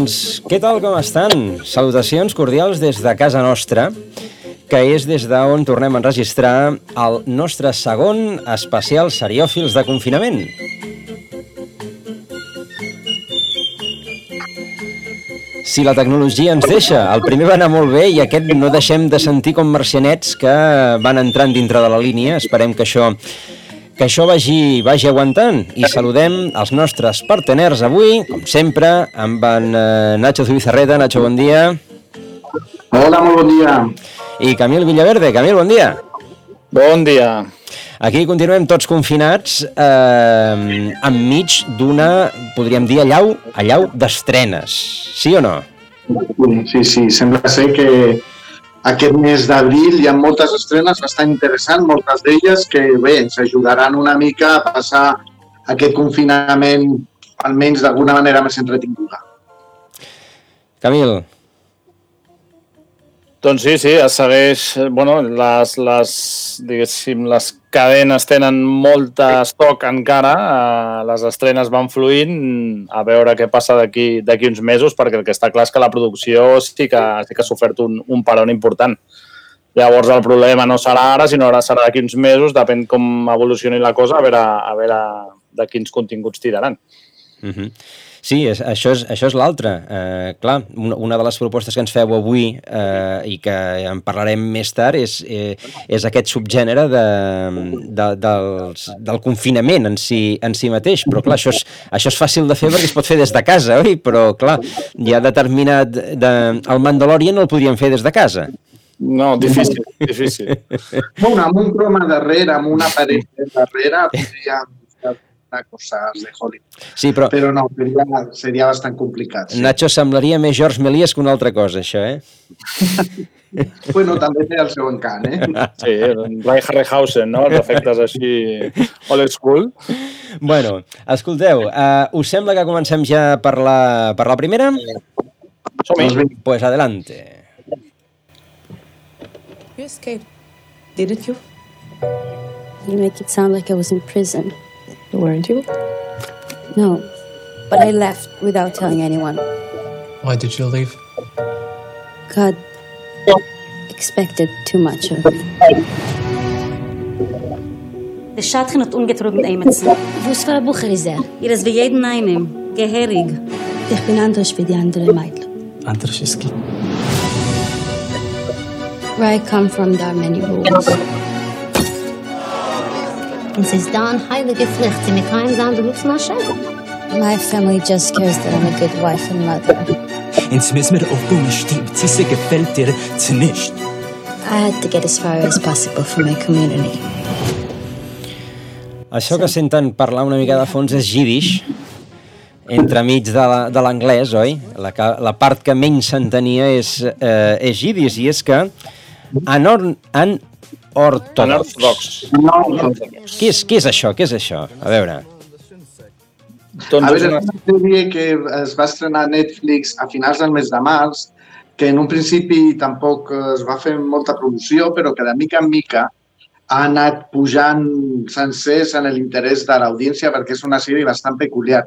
Doncs, què tal, com estan? Salutacions cordials des de casa nostra, que és des d'on tornem a enregistrar el nostre segon especial seriòfils de confinament. Si la tecnologia ens deixa, el primer va anar molt bé i aquest no deixem de sentir com marcianets que van entrant dintre de la línia. Esperem que això que això vagi, vagi aguantant i saludem els nostres parteners avui, com sempre, amb en eh, Nacho Zubizarreta. Nacho, bon dia. Hola, molt bon dia. I Camil Villaverde. Camil, bon dia. Bon dia. Aquí continuem tots confinats eh, enmig d'una, podríem dir, allau, allau d'estrenes. Sí o no? Sí, sí, sembla ser que aquest mes d'abril hi ha moltes estrenes bastant interessants, moltes d'elles que bé, ens ajudaran una mica a passar aquest confinament almenys d'alguna manera més entretinguda. Camil. Doncs sí, sí, es segueix... Bueno, les, les, diguéssim, les cadenes tenen molt estoc encara, eh, les estrenes van fluint, a veure què passa d'aquí uns mesos, perquè el que està clar és que la producció sí que, sí que ha sofert un, un paron important. Llavors el problema no serà ara, sinó ara serà d'aquí uns mesos, depèn com evolucioni la cosa, a veure, a veure de quins continguts tiraran. Mhm. -huh. Sí, és, això és, això és l'altre. Eh, clar, una, una de les propostes que ens feu avui eh, i que en parlarem més tard és, eh, és aquest subgènere de, de, dels, del confinament en si, en si mateix. Però clar, això és, això és fàcil de fer perquè es pot fer des de casa, oi? Però clar, ha determinat... De, el Mandalorian no el podríem fer des de casa. No, difícil, difícil. Bueno, amb un croma darrere, amb una paret darrere, podríem coses de Hollywood. Sí, però... Però no, seria, seria bastant complicat. Sí. Nacho semblaria més George Méliès que una altra cosa, això, eh? bueno, també té el seu encant, eh? Sí, Ray Harryhausen, no? Els efectes així old school. Bueno, escolteu, uh, us sembla que comencem ja per la, per la primera? Som-hi. Pues adelante. You escaped, didn't you? You make it sound like I was in prison. Weren't you? No, but I left without telling anyone. Why did you leave? God expected too much of me. Der Schatchen hat ungetrunken Emetsen. Was war Bucher ist er? Ihr ist wie jeden einen. Geherig. Ich bin anders wie die andere Mädel. Anders ist gut. Where I come from, there are many rules. Sie ist da ein heilige Pflicht, sie keinem sagen, du rufst nach My family just cares that I'm a good wife and mother. Ins müssen wir auf Bühne stimmt, sie gefällt dir zu nicht. I had to get as far as possible for my community. Això que senten parlar una mica de fons és Yiddish, entremig de l'anglès, oi? La, la part que menys s'entenia és, eh, és Yiddish, i és que en, en ortodox. Ortodox. Què és, què és això? Què és això? A veure. Doncs a veure, és una sèrie que es va estrenar a Netflix a finals del mes de març, que en un principi tampoc es va fer molta promoció, però que de mica en mica ha anat pujant sencers en l'interès de l'audiència perquè és una sèrie bastant peculiar.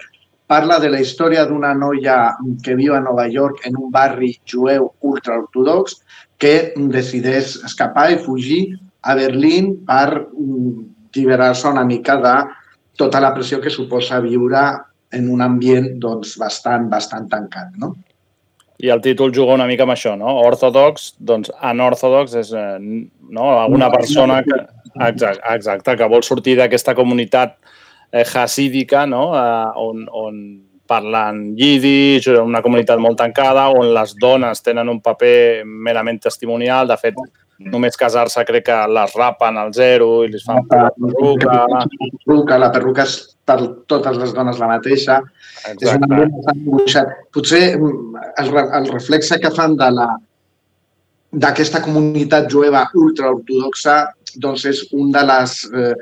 Parla de la història d'una noia que viu a Nova York en un barri jueu ultraortodox que decideix escapar i fugir a Berlín per lliberar-se una mica de tota la pressió que suposa viure en un ambient doncs, bastant, bastant tancat. No? I el títol juga una mica amb això, no? Ortodox, doncs anortodox és eh, no? alguna persona que, exacte, exacte, que vol sortir d'aquesta comunitat eh, hasídica no? eh, on, on parlen yiddish, una comunitat molt tancada, on les dones tenen un paper merament testimonial. De fet, només casar-se crec que les rapen al zero i li fan la perruca. La perruca, la perruca és per totes les dones la mateixa. Exacte. És un ambient bastant dibuixat. Potser mm, el, el reflexe que fan de la d'aquesta comunitat jueva ultraortodoxa doncs és un de les eh,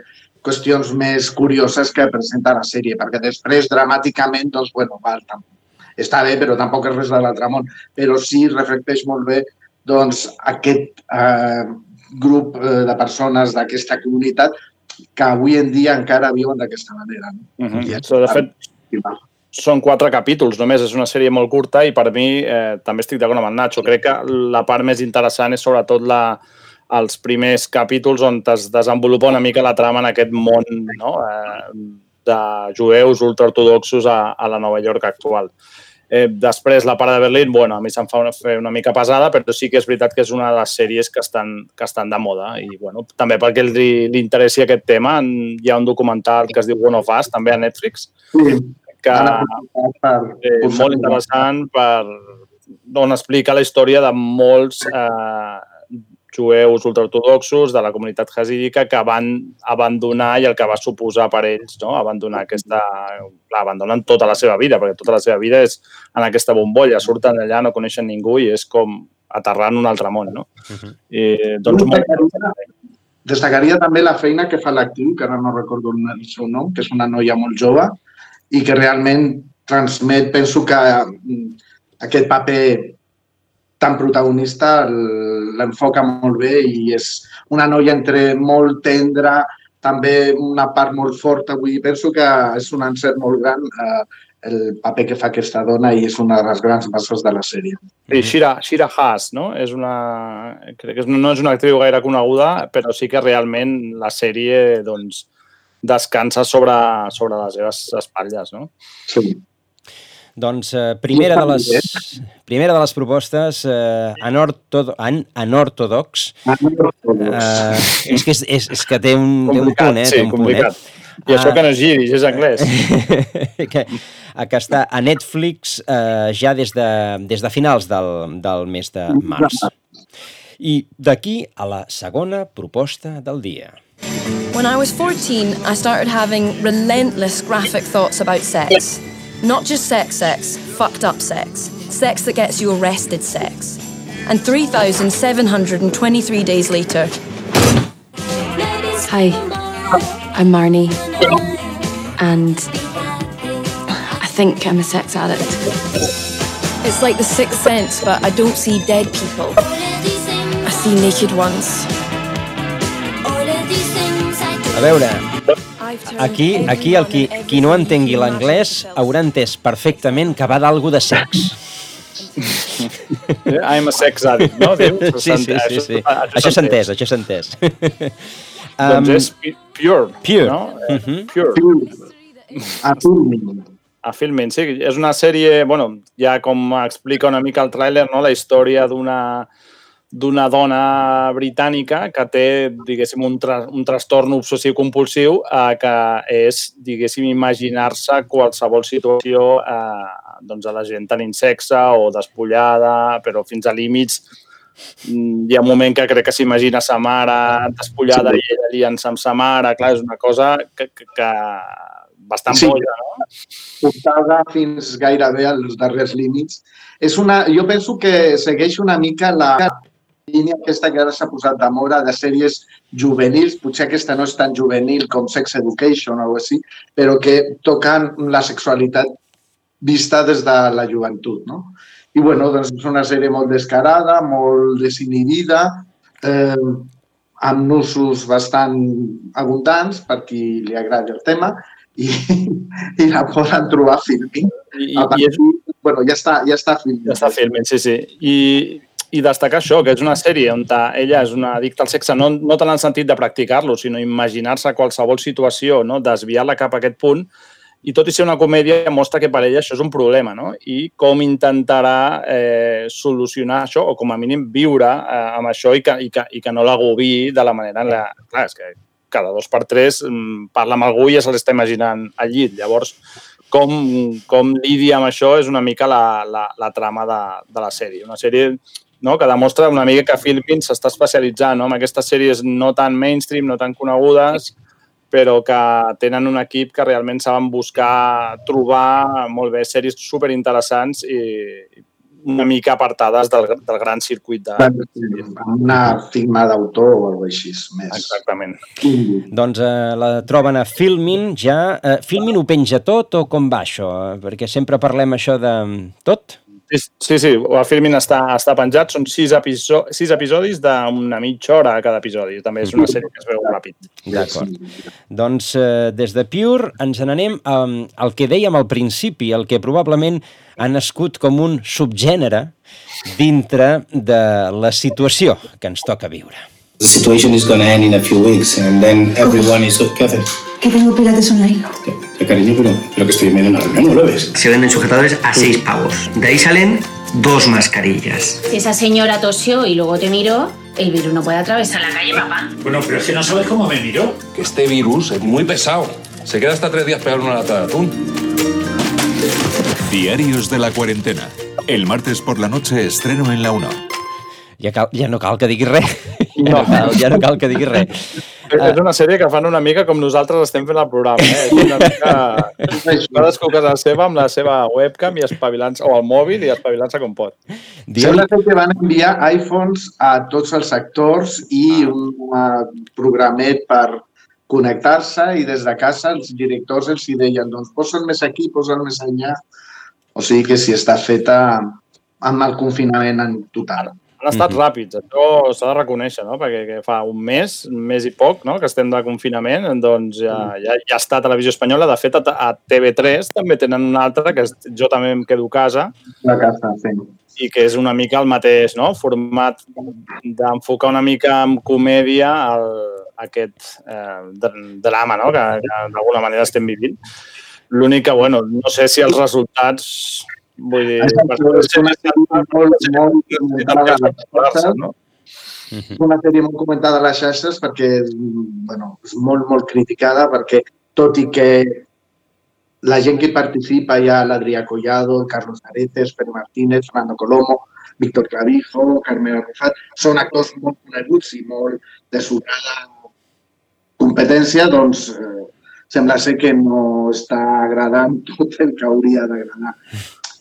qüestions més curioses que presenta la sèrie, perquè després, dramàticament, doncs, bueno, val, està bé, però tampoc és res de l'altre món, però sí reflecteix molt bé doncs, aquest eh, grup eh, de persones d'aquesta comunitat que avui en dia encara viuen d'aquesta manera. No? Uh -huh. I, so, de fet, són quatre capítols només, és una sèrie molt curta i per mi eh, també estic d'acord amb el Nacho. Crec que la part més interessant és sobretot la, els primers capítols on es desenvolupa una mica la trama en aquest món no? eh, de jueus ultraortodoxos a, a la Nova York actual. Eh, després, la part de Berlín, bueno, a mi se'm fa una, una mica pesada, però sí que és veritat que és una de les sèries que estan, que estan de moda. I, bueno, també perquè li, li interessi aquest tema, hi ha un documental que es diu One of Us, també a Netflix, que és eh, molt interessant per, on explica la història de molts eh, jueus ultraortodoxos de la comunitat hasídica que van abandonar i el que va suposar per ells no? abandonar aquesta... Clar, abandonen tota la seva vida, perquè tota la seva vida és en aquesta bombolla. Surten allà, no coneixen ningú i és com aterrar en un altre món, no? Uh -huh. I, doncs, destacaria, destacaria també la feina que fa l'actiu, que ara no recordo el seu nom, que és una noia molt jove i que realment transmet, penso que mm, aquest paper tan protagonista l'enfoca molt bé i és una noia entre molt tendra, també una part molt forta. Vull dir, penso que és un encert molt gran eh, el paper que fa aquesta dona i és una de les grans bases de la sèrie. Sí, Shira, Shira Haas, no? És una, crec que no és una actriu gaire coneguda, però sí que realment la sèrie doncs, descansa sobre, sobre les seves espatlles, no? Sí. Doncs eh, primera, de les, primera de les propostes, eh, anortodox. An, anortodox. Eh, és, que és, és, és que té un, té un punt, eh? Sí, té un complicat. Punt, eh? I això que no és giris, és anglès. que, que està a Netflix eh, ja des de, des de finals del, del mes de març. I d'aquí a la segona proposta del dia. When I was 14, I started having relentless graphic thoughts about sex. Not just sex sex, fucked up sex. Sex that gets you arrested sex. And 3,723 days later. Hi, I'm Marnie. And I think I'm a sex addict. It's like the sixth sense, but I don't see dead people. I see naked ones. A veure, Aquí, aquí el qui, qui no entengui l'anglès haurà entès perfectament que va d'algú de sex. I'm a sex addict, no? Sí, sí, sí. sí. Això s'ha entès, això s'ha entès. Doncs és pure, pure. no? Uh -huh. Pure. A Filmin. A Filmin, sí. És una sèrie, bueno, ja com explica una mica el tràiler, no? la història d'una d'una dona britànica que té, diguéssim, un, tra un trastorn obsessiu-compulsiu eh, que és, diguéssim, imaginar-se qualsevol situació eh, doncs a la gent tenint sexe o despullada, però fins a límits mm, hi ha un moment que crec que s'imagina sa mare despullada sí. i ella liant-se amb sa mare. Clar, és una cosa que, que, que bastant sí. boja, no? Portada fins gairebé als darrers límits. És una, jo penso que segueix una mica la, línia aquesta que ara s'ha posat de moda de sèries juvenils, potser aquesta no és tan juvenil com Sex Education o així, però que toquen la sexualitat vista des de la joventut, no? I, bueno, doncs és una sèrie molt descarada, molt desinhibida, eh, amb nusos bastant abundants per qui li agradi el tema i, i la poden trobar filming. I, i, i és... bueno, ja està, ja està filming. Ja està filming, sí, sí. I, i destacar això, que és una sèrie on ella és una addicta al sexe, no, no tant en el sentit de practicar-lo, sinó imaginar-se qualsevol situació, no? desviar-la cap a aquest punt, i tot i ser una comèdia, mostra que per ella això és un problema, no? I com intentarà eh, solucionar això, o com a mínim viure eh, amb això i que, i que, i que no l'agobi de la manera la... Clar, és que cada dos per tres mm, parla amb algú i ja se l'està imaginant al llit. Llavors, com, com lidia amb això és una mica la, la, la trama de, de la sèrie. Una sèrie no? que demostra una mica que Philippines s'està especialitzant no? en aquestes sèries no tan mainstream, no tan conegudes, però que tenen un equip que realment saben buscar, trobar molt bé sèries superinteressants i, una mica apartades del, del gran circuit de... Una firma d'autor o alguna així, més. Exactament. Doncs eh, la troben a Filmin ja. Eh, Filmin ho penja tot o com va això? Perquè sempre parlem això de tot. Sí, sí, el Filmin està, està penjat, són sis, episo sis episodis d'una mitja hora a cada episodi. També és una sèrie que es veu ràpid. D'acord. Doncs eh, des de Pure ens n'anem al que dèiem al principi, el que probablement ha nascut com un subgènere dintre de la situació que ens toca viure. The situation is going to end in a few weeks and then everyone is... ¿Qué haces? Que tengo pilates online. ¿Qué, cariño? Pero, pero que estoy en medio de una reunión, ¿no lo ves? Se venden sujetadores a seis pavos. De ahí salen dos mascarillas. Si esa señora tosió y luego te miró, el virus no puede atravesar la calle, papá. Bueno, pero es que no sabes cómo me miró. Que este virus es muy pesado. Se queda hasta tres días pegando una lata de atún. Diarios de la cuarentena. El martes por la noche estreno en la 1. Ja, cal, ja no cal que diguis res. No. Ja, no cal, ja no cal que diguis res. És una sèrie que fan una mica com nosaltres estem fent el programa. Eh? És una mica... Cadascú a casa seva amb la seva webcam i espavilant o el mòbil i espavilant-se com pot. Sembla que van enviar iPhones a tots els actors i un programet per connectar-se i des de casa els directors els hi deien doncs posa'l més aquí, posa'l més enllà. O sigui que si està feta amb el confinament en total. Han estat mm -hmm. ràpids, això s'ha de reconèixer, no? perquè que fa un mes, un mes i poc, no? que estem de confinament, doncs ja, ja, ja està a Televisió Espanyola. De fet, a, a TV3 també tenen una altra, que és Jo també em quedo a casa. La casa, sí. I que és una mica el mateix no? format d'enfocar una mica en comèdia el, aquest eh, drama no? que, que d'alguna manera estem vivint. L'únic que, bueno, no sé si els resultats Vull dir, és una sèrie molt, molt comentada a les xarxes, no? una sèrie molt comentada a les xarxes perquè bueno, és molt, molt criticada perquè tot i que la gent que participa hi ha l'Adrià Collado, Carlos Areces, Pere Martínez, Fernando Colomo, Víctor Clavijo, Carmen Arrufat, són actors molt coneguts i molt de sobrada competència, doncs eh, sembla ser que no està agradant tot el que hauria d'agradar.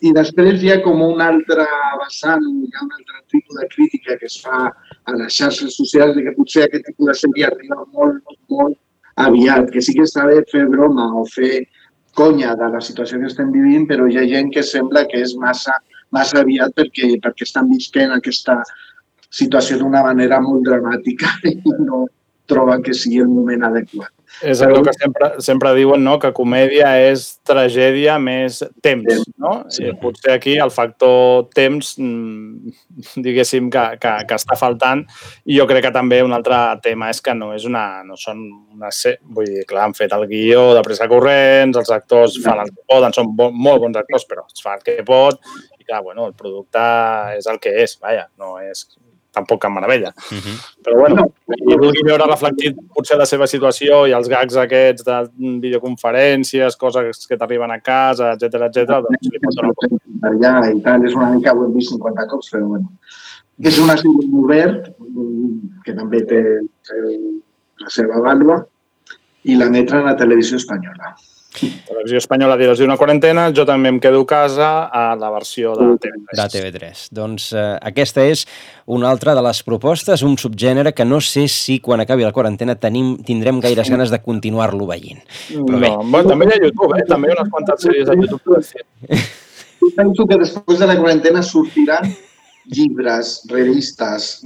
I després hi ha com un altre vessant, hi ha un altre tipus de crítica que es fa a les xarxes socials de que potser aquest tipus de sèrie arriba molt, molt aviat, que sí que està bé fer broma o fer conya de la situació que estem vivint, però hi ha gent que sembla que és massa, massa aviat perquè, perquè estan visquent aquesta situació d'una manera molt dramàtica i no troben que sigui el moment adequat. És allò que sempre, sempre diuen, no? que comèdia és tragèdia més temps. No? Sí. I potser aquí el factor temps, mm, diguéssim, que, que, que està faltant. I jo crec que també un altre tema és que no és una... No són una vull dir, clar, han fet el guió de pressa corrents, els actors fan el que poden, són bo, molt bons actors, però es fa el que pot. I clar, bueno, el producte és el que és, vaja, no és tampoc cap meravella. Uh -huh. Però bueno, i vulgui veure reflectit potser la seva situació i els gags aquests de videoconferències, coses que t'arriben a casa, etc etc. doncs li pot donar Allà i tal, és una mica, ho hem vist 50 cops, però bueno. És una sèrie obert, que també té la seva vàlua, i la netra en la televisió espanyola. Televisió Espanyola diràs una quarantena, jo també em quedo a casa a la versió de TV3. De TV3. Doncs eh, aquesta és una altra de les propostes, un subgènere que no sé si quan acabi la quarantena tenim, tindrem gaires ganes de continuar-lo veient. Però no, bé. Bueno, també hi ha YouTube, eh? també hi ha unes quantes sèries a YouTube. Penso que després de la quarantena sortiran llibres, revistes,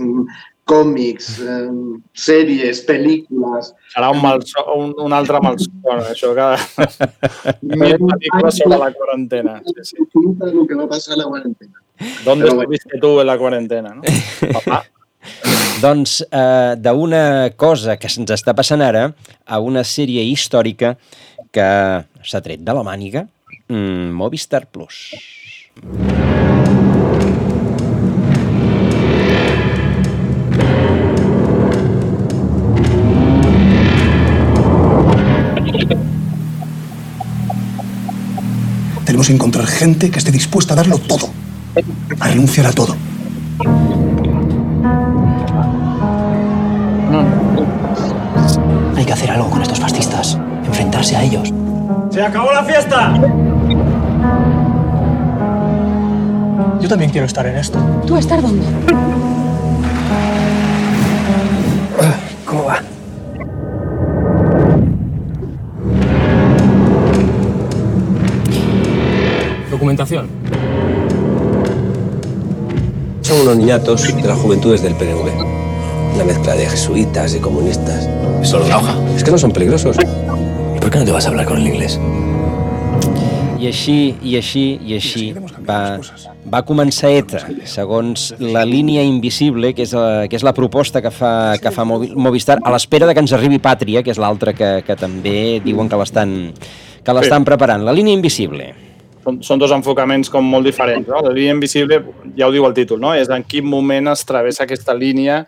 còmics, eh, sèries, pel·lícules... Serà un, mal, un, un altre malson, això que... Mil pel·lícules sobre la quarantena. Sí, sí. El que va passar a la quarantena. ¿Dónde Però, estuviste tu en la quarantena, no? Papà. doncs eh, d'una cosa que se'ns està passant ara a una sèrie històrica que s'ha tret de la màniga, mm, Movistar Plus. Tenemos que encontrar gente que esté dispuesta a darlo todo, a renunciar a todo. Hay que hacer algo con estos fascistas, enfrentarse a ellos. ¡Se acabó la fiesta! Yo también quiero estar en esto. ¿Tú estar dónde? ¿Cómo va? Documentación. Son unos niñatos de las juventudes del PNV. Una mezcla de jesuitas y comunistas. Es solo una hoja. Es que no son peligrosos. ¿Y por qué no te vas a hablar con el inglés? I així, i així, i així va, va començar ETA, segons la línia invisible, que és, la, que és la proposta que fa, que fa Movi- Movistar, a l'espera de que ens arribi Pàtria, que és l'altra que, que també diuen que l'estan que l'estan preparant. La línia invisible. Són, són dos enfocaments com molt diferents. No? La línia invisible, ja ho diu el títol, no? és en quin moment es travessa aquesta línia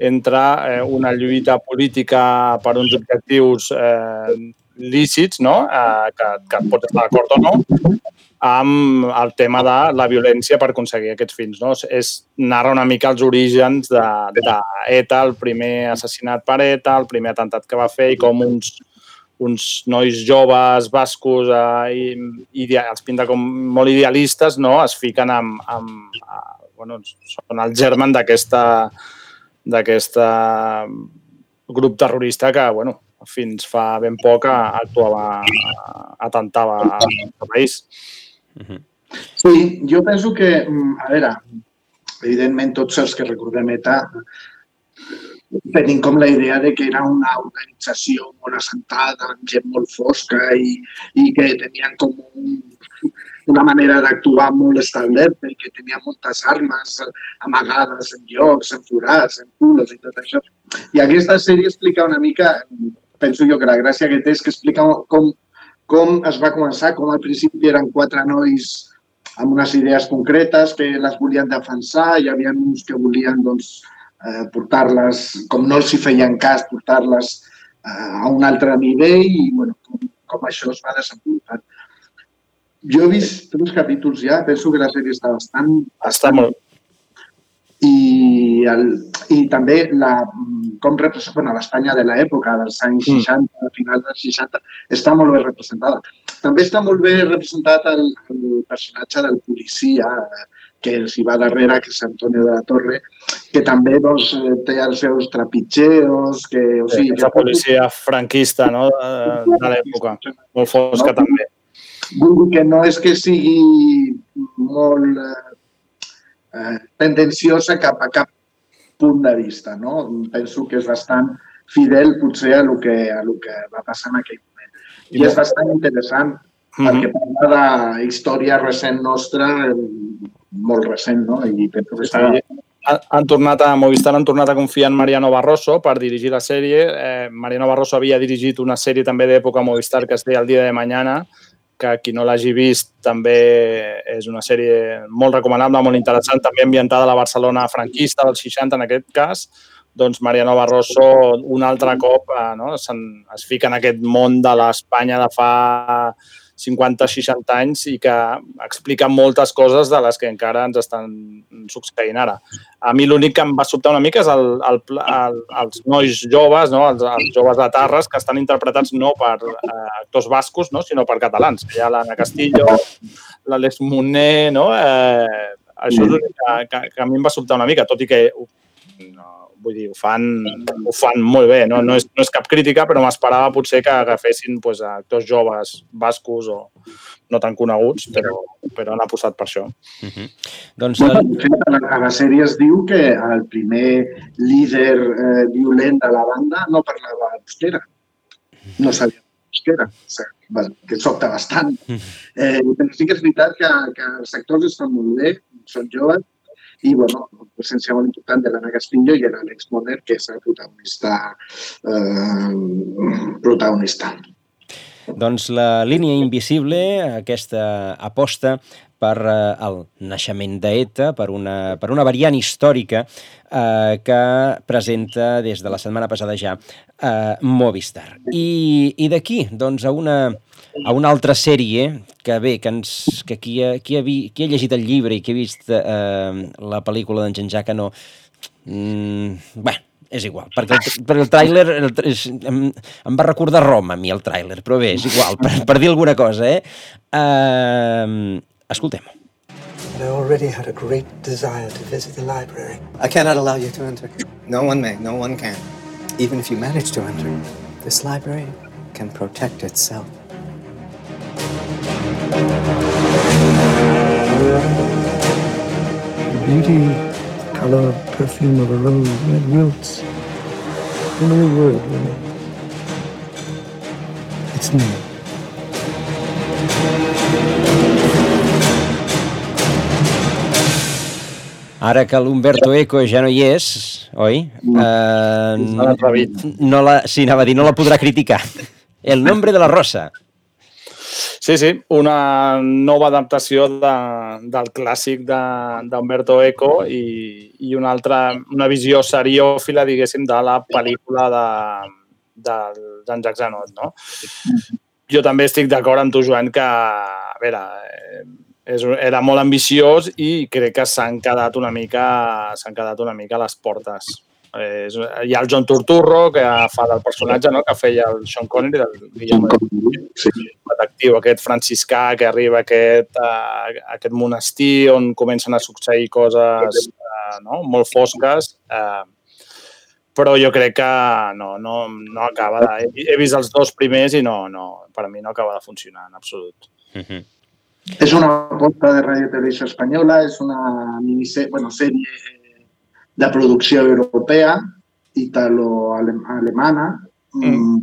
entre eh, una lluita política per uns objectius eh, lícits, no? eh, que, que et pots estar d'acord o no, amb el tema de la violència per aconseguir aquests fins. No? És narra una mica els orígens d'ETA, de, ETA, el primer assassinat per ETA, el primer atemptat que va fer i com uns, uns nois joves bascos eh, i, i els pinta com molt idealistes, no? es fiquen amb... amb a, bueno, són el germen d'aquesta d'aquesta grup terrorista que, bueno, fins fa ben poc actuava, atentava al país. Sí, jo penso que, mm, a veure, evidentment tots els que recordem ETA tenim com la idea de que era una organització molt assentada, amb gent molt fosca i, i que tenien com un, una manera d'actuar molt i que tenia moltes armes amagades en llocs, en forats, en cules i tot això. I aquesta sèrie explica una mica, penso jo que la gràcia que té és que explica com, com es va començar, com al principi eren quatre nois amb unes idees concretes que les volien defensar, hi havia uns que volien doncs, eh, portar-les, com no els hi feien cas, portar-les eh, a un altre nivell i bueno, com, com això es va desenvolupant. Jo he vist tres capítols ja, penso que la sèrie està bastant... Està molt. I, el, i també la, com representa bueno, l'Espanya de l'època, dels anys 60, mm. final dels 60, està molt bé representada. També està molt bé representat el, el personatge del policia que els hi va darrere, que és Antonio de la Torre, que també doncs, té els seus trepitgeos, que... O sigui, la policia franquista no? de, de l'època, molt fosca no? també. Vull dir que no és que sigui molt eh, tendenciosa cap a cap punt de vista, no? Penso que és bastant fidel potser a el que, a el que va passar en aquell moment. I, I és bastant interessant mm -hmm. perquè parla de història recent nostra, molt recent, no? I penso que està... Han tornat a, Movistar han tornat a confiar en Mariano Barroso per dirigir la sèrie. Eh, Mariano Barroso havia dirigit una sèrie també d'època Movistar que es deia El dia de mañana, que qui no l'hagi vist també és una sèrie molt recomanable, molt interessant, també ambientada a la Barcelona franquista dels 60 en aquest cas, doncs Mariano Barroso un altre cop eh, no, es fica en aquest món de l'Espanya de fa 50-60 anys i que explica moltes coses de les que encara ens estan succeint ara. A mi l'únic que em va sobtar una mica és el, el, el, els nois joves, no? els, els joves de Tarres, que estan interpretats no per eh, actors bascos, no? sinó per catalans. Hi ha l'Anna Castillo, l'Àlex Moner, no? Eh, això és l'únic que, que, que a mi em va sobtar una mica, tot i que vull dir, ho fan, ho fan molt bé. No, no, és, no és cap crítica, però m'esperava potser que agafessin pues, actors joves bascos o no tan coneguts, però, però han apostat per això. Uh -huh. doncs, bueno, a la sèrie es diu que el primer líder eh, violent de la banda no parlava euskera. No sabia euskera. O sigui, que sobta bastant. Eh, però sí que és veritat que, que els actors estan molt bé, són joves, i bueno, presència molt important de l'Anna Castillo i l'Àlex Moner, que és el protagonista. Eh, protagonista. Doncs la línia invisible, aquesta aposta per eh, el naixement d'ETA, per una, per una variant històrica eh, que presenta des de la setmana passada ja eh, Movistar. I, i d'aquí, doncs, a una, a una altra sèrie que bé, que, ens, que qui, ha, qui, ha vi, qui ha llegit el llibre i qui ha vist eh, la pel·lícula d'en Genjaca no... Mm, bé, és igual, perquè el, perquè el tràiler el, és, em, em va recordar Roma, a mi, el tràiler, però bé, és igual, per, per dir alguna cosa, eh? Uh, Escoltem-ho. but I already had a great desire to visit the library. I cannot allow you to enter. No one may, no one can. Even if you manage to enter, this library can protect itself. Beauty, color, perfume of a rose when it wilts. Only a word remains. Its name. Ara que l'Humberto Eco ja no hi és, oi? Uh, no, no la, sí, anava a dir, no la podrà criticar. El nombre de la rosa. Sí, sí, una nova adaptació de, del clàssic d'Humberto Eco i, i una altra, una visió seriòfila, diguéssim, de la pel·lícula de, de Jean-Jacques Zanot, no? Jo també estic d'acord amb tu, Joan, que, a veure, eh, és, era molt ambiciós i crec que s'han quedat una mica s'han quedat una mica a les portes. És, hi ha el John Turturro, que fa del personatge, no? que feia el Sean Connery, del Guillermo sí. detectiu, aquest franciscà que arriba a aquest, a, a aquest monestir on comencen a succeir coses uh, no? molt fosques. Uh, però jo crec que no, no, no acaba de... He, he vist els dos primers i no, no, per a mi no acaba de funcionar en absolut. Uh -huh. És una aposta de Radio Televisió Espanyola, és una miniserie, bueno, sèrie de producció europea, italo-alemana, mm.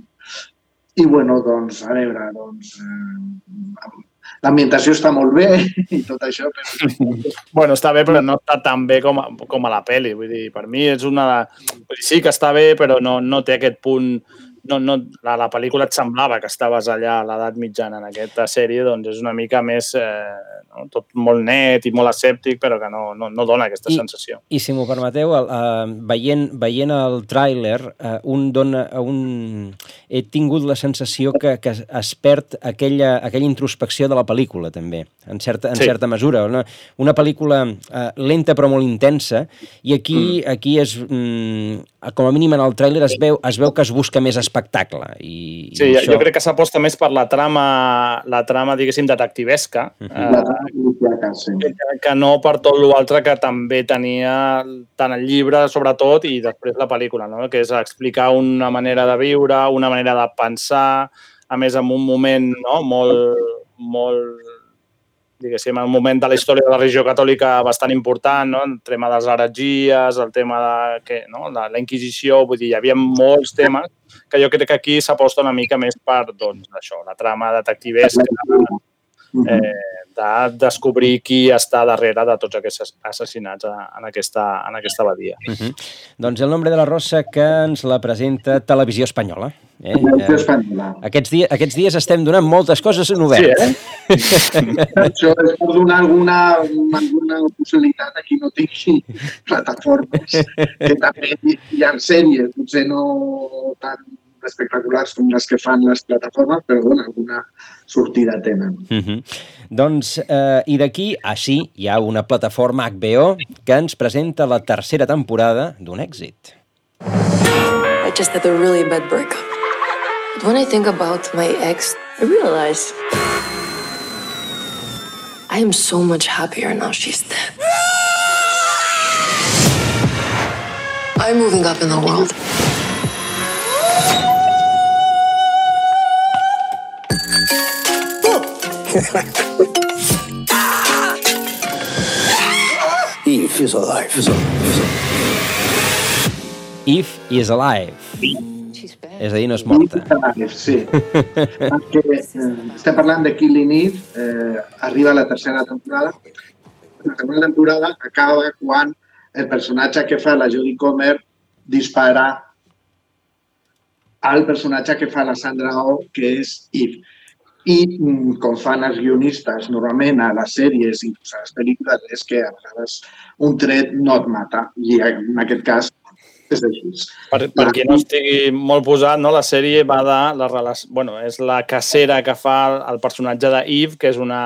i bueno, doncs, a veure, doncs, eh, l'ambientació està molt bé i tot això. Però... bueno, està bé, però no està tan bé com a, com a la pel·li. Vull dir, per mi és una... Vull dir, sí que està bé, però no, no té aquest punt no, no, la, la pel·lícula et semblava que estaves allà a l'edat mitjana en aquesta sèrie, doncs és una mica més, eh, no? tot molt net i molt escèptic, però que no, no, no dona aquesta I, sensació. I si m'ho permeteu, el, uh, veient, veient el tràiler, uh, un dona, un... he tingut la sensació que, que es perd aquella, aquella introspecció de la pel·lícula, també, en certa, en sí. certa mesura. Una, una pel·lícula uh, lenta però molt intensa, i aquí, mm. aquí és, mm, com a mínim en el tràiler es veu, es veu que es busca més espectacle. I, sí, i això... jo crec que s'aposta més per la trama, la trama diguéssim, detectivesca, uh -huh. eh, que, que no per tot l'altre que també tenia tant el llibre, sobretot, i després la pel·lícula, no? que és explicar una manera de viure, una manera de pensar, a més, en un moment no? molt, molt diguéssim, un moment de la història de la religió catòlica bastant important, no? el tema de les heretgies, el tema de que, no? la, la Inquisició, vull dir, hi havia molts temes que jo crec que aquí s'aposta una mica més per, doncs, això, la trama detectivesca, eh, de descobrir qui està darrere de tots aquests assassinats en aquesta, en aquesta abadia. Uh -huh. Doncs el nombre de la Rosa que ens la presenta Televisió Espanyola. Eh? Televisió Espanyola. Aquests, dies, aquests dies estem donant moltes coses en obert. Sí, eh? Això és per donar alguna, alguna possibilitat a qui no tingui plataformes. Que també hi ha sèries, potser no tan espectaculars com les que fan les plataformes, però bueno, alguna sortida tenen. Uh -huh. Doncs, eh, i d'aquí, així, hi ha una plataforma HBO que ens presenta la tercera temporada d'un èxit. I just had a really bad breakup. But when I think about my ex, I realize I am so much happier now she's dead. I'm moving up in the world. Eve is alive. Is alive. Eve is alive. És a dir, no és morta. Sí. Perquè, eh, estem parlant de Killing Eve, eh, arriba la tercera temporada. La segona temporada acaba quan el personatge que fa la Jodie Comer dispara al personatge que fa la Sandra Oh, que és Eve i mm, com fan els guionistes normalment a les sèries i a les pel·lícules és que a vegades un tret no et mata i en aquest cas és així. Per, per qui no estigui molt posat, no? la sèrie va de la relació... Bueno, és la cacera que fa el personatge de Eve, que és una,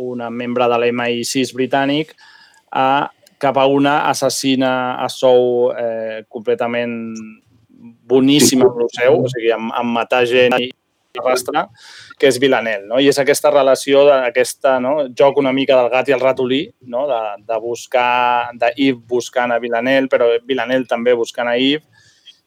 una membre de l'MI6 britànic, a, cap a una assassina a sou eh, completament boníssima amb el seu, o sigui, amb, amb matar gent i rastre, que és Vilanel, no? I és aquesta relació, d'aquesta no? joc una mica del gat i el ratolí, no? de, de buscar, d'Yves buscant a Vilanel, però Vilanel també buscant a Yves,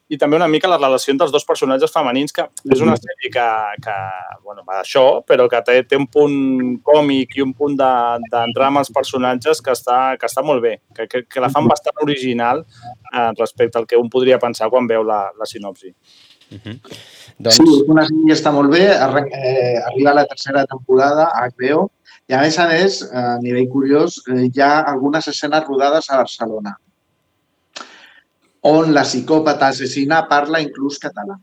i també una mica la relació entre els dos personatges femenins, que és una sèrie que, que bueno, va d'això, però que té, té un punt còmic i un punt d'entrar de, amb els personatges que està, que està molt bé, que, que, que la fan bastant original eh, respecte al que un podria pensar quan veu la, la sinopsi. Uh -huh. Doncs... Sí, una sèrie està molt bé, eh, arriba la tercera temporada a HBO i a més a més, a nivell curiós, eh, hi ha algunes escenes rodades a Barcelona on la psicòpata assassina parla inclús català.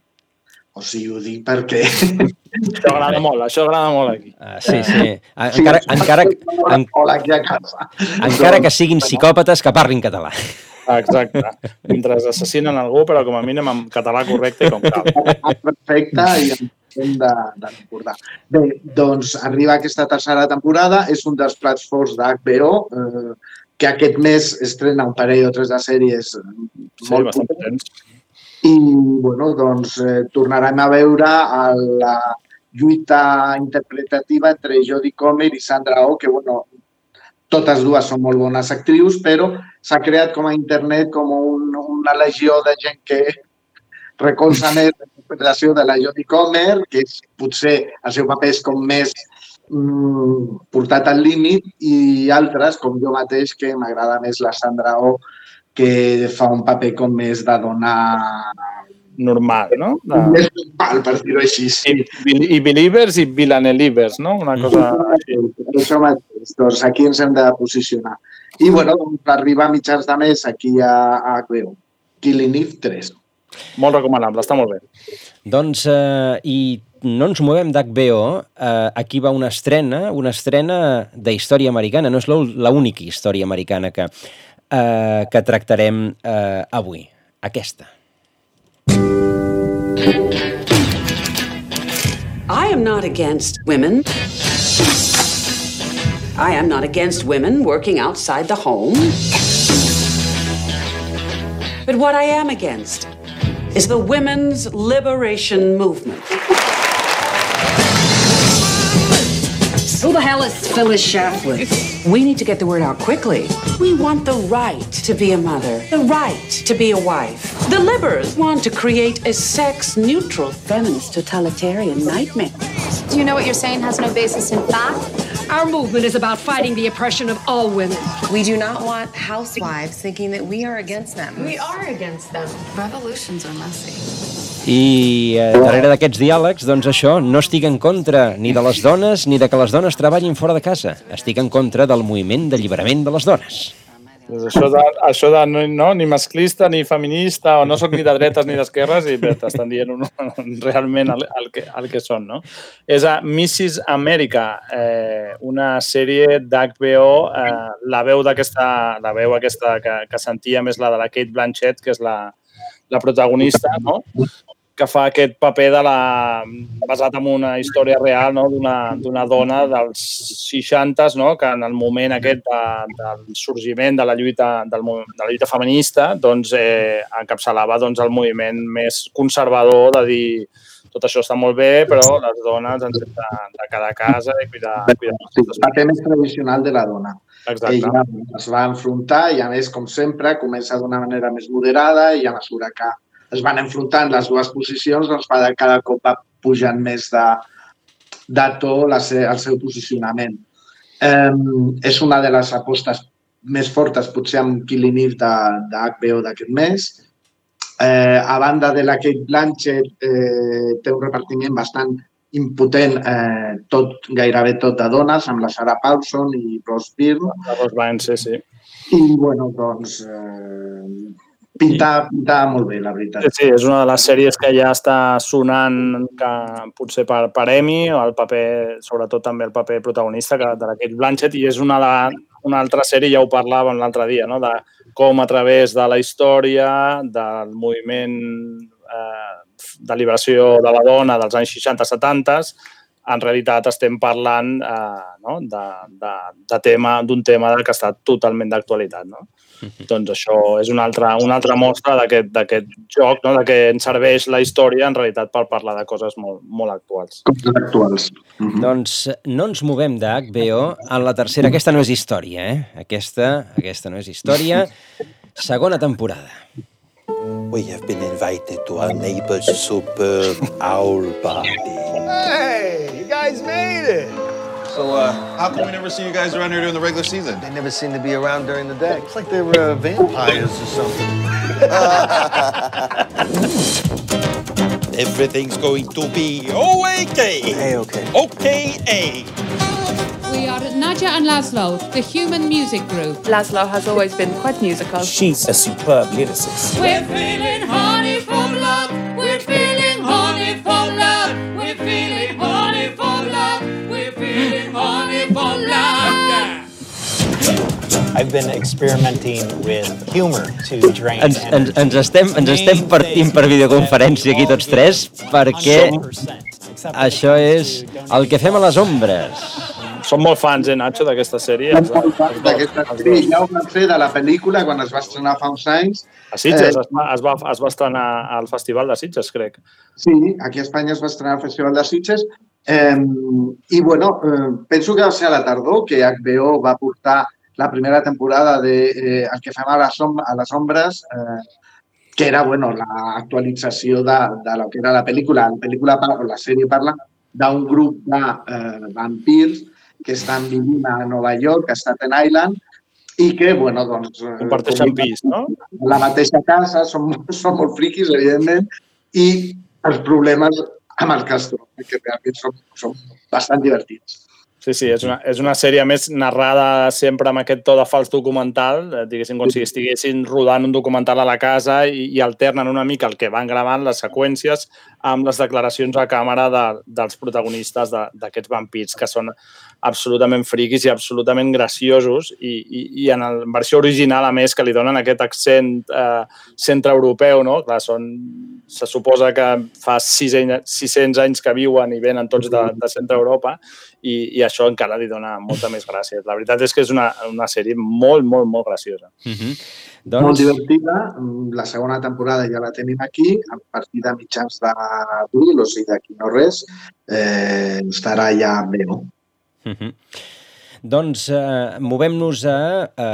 O sigui, ho dic perquè... Això agrada molt, això agrada molt aquí. Uh, sí, sí. Encara, sí, encara, en, aquí a casa. encara que siguin psicòpates que parlin català. Exacte. Mentre assassinen algú, però com a mínim en català correcte i com cal. Perfecte i hem de, de recordar. Bé, doncs arriba aquesta tercera temporada, és un dels plats forts d'HBO, eh, que aquest mes estrena un parell o tres de sèries sí, molt potents. I, bueno, doncs, eh, tornarem a veure la lluita interpretativa entre Jodie Comer i Sandra Oh, que, bueno, totes dues són molt bones actrius, però s'ha creat com a internet com un, una legió de gent que recolza més la interpretació de la Jodie Comer, que és, potser el seu paper és com més mm, portat al límit i altres, com jo mateix, que m'agrada més la Sandra O, que fa un paper com més de donar normal, no? De... Més normal, per dir-ho així. Sí. I, I Believers i Villanelivers, no? Una cosa. Això mateix. Doncs aquí ens hem de posicionar. I, bueno, doncs, arribar a mitjans de mes aquí a, a HBO. Killing Eve 3. Molt recomanable, està molt bé. Doncs, eh, i no ens movem d'HBO, eh, aquí va una estrena, una estrena d'història americana, no és l'única història americana que, eh, que tractarem eh, avui, aquesta. I am not against women. I am not against women working outside the home. But what I am against is the women's liberation movement. Who the hell is Phyllis Schlafly? We need to get the word out quickly. We want the right to be a mother, the right to be a wife. The Libbers want to create a sex neutral feminist totalitarian nightmare. Do you know what you're saying has no basis in fact? Our movement is about fighting the oppression of all women. We do not want housewives thinking that we are against them. We are against them. Revolutions are messy. I eh, darrere d'aquests diàlegs, doncs això, no estic en contra ni de les dones ni de que les dones treballin fora de casa. Estic en contra del moviment d'alliberament de les dones. Pues això de, això de no, no, ni masclista ni feminista o no sóc ni de dretes ni d'esquerres i t'estan dient un, realment el, el, que, el que són, no? És a Mrs. America, eh, una sèrie d'HBO, eh, la veu d'aquesta, la veu aquesta que, que sentia més la de la Kate Blanchett, que és la, la protagonista, no? que fa aquest paper de la, basat en una història real no? d'una dona dels 60 no? que en el moment aquest de, del sorgiment de la lluita, del, de la lluita feminista doncs, eh, encapçalava doncs, el moviment més conservador de dir tot això està molt bé, però les dones ens hem de, de quedar a casa i cuidar, cuidar sí, el paper més tradicional de la dona. Exacte. Ella es va enfrontar i, a més, com sempre, comença d'una manera més moderada i a mesura que es van enfrontant les dues posicions, doncs cada, cada cop va pujant més de, de to la, el seu posicionament. Um, és una de les apostes més fortes, potser amb Killing Eve de, de HBO d'aquest mes. Eh, a banda de la Kate Blanchett, eh, té un repartiment bastant impotent, eh, tot, gairebé tot de dones, amb la Sarah Paulson i Rose Byrne. La Rose Byrne, sí, sí. I, bueno, doncs, eh, pinta, pinta molt bé, la veritat. Sí, sí, és una de les sèries que ja està sonant que potser per, per Emmy, o el paper, sobretot també el paper protagonista que, de la Kate Blanchett, i és una, de, una altra sèrie, ja ho parlàvem l'altre dia, no? de com a través de la història, del moviment eh, de liberació de la dona dels anys 60-70, en realitat estem parlant eh, no? d'un de, de tema, d'un tema que està totalment d'actualitat. No? Doncs això és una altra, una altra mostra d'aquest joc, no? de que ens serveix la història en realitat per parlar de coses molt, molt actuals. Coses actuals. Mm -hmm. Doncs no ens movem de HBO en la tercera. Aquesta no és història, eh? Aquesta, aquesta no és història. Segona temporada. We have been invited to our neighbor's superb owl party. Hey, you guys made it. So, uh, how come we never see you guys around here during the regular season? They never seem to be around during the day. It's like they were uh, vampires or something. Everything's going to be okay. Hey, okay. Okay, We are Nadia and Laszlo, the human music group. Laszlo has always been quite musical. She's a superb lyricist. We're feeling honey I've been experimenting with humor to drain ens, ens, ens, estem, ens estem partint per videoconferència aquí tots tres perquè això és el que fem a les ombres. Som molt fans, eh, Nacho, d'aquesta sèrie. D'aquesta sèrie ja ho van fer de la pel·lícula quan es va estrenar fa uns anys. A Sitges, eh, es, va, es, va, es va estrenar al Festival de Sitges, crec. Sí, aquí a Espanya es va estrenar al Festival de Sitges. Eh, I, bueno, eh, penso que va ser a la tardor que HBO va portar la primera temporada de eh, El que fem a les, om a les ombres, eh, que era bueno, l'actualització de, de lo que era la pel·lícula. La pel·lícula, la sèrie parla d'un grup de eh, vampirs que estan vivint a Nova York, a Staten Island, i que, bueno, doncs... Comparteixen pis, no? La mateixa casa, són, són molt friquis, evidentment, i els problemes amb el Castro, que realment són, són bastant divertits. Sí, sí, és una, és una sèrie més narrada sempre amb aquest to de fals documental, eh, diguéssim, com si estiguessin rodant un documental a la casa i, i alternen una mica el que van gravant, les seqüències, amb les declaracions a càmera de, dels protagonistes d'aquests vampirs, que són absolutament friquis i absolutament graciosos i, i, i en la versió original, a més, que li donen aquest accent eh, centre-europeu, no? Clar, són, se suposa que fa 600 anys que viuen i venen tots de, de centre-Europa i, i això encara li dona molta més gràcia. La veritat és que és una, una sèrie molt, molt, molt graciosa. Mm -hmm. doncs... Molt divertida. La segona temporada ja la tenim aquí, a partir de mitjans d'abril, o sigui, d'aquí no res, eh, estarà ja bé, no? Uh -huh. Doncs eh, movem-nos a, a,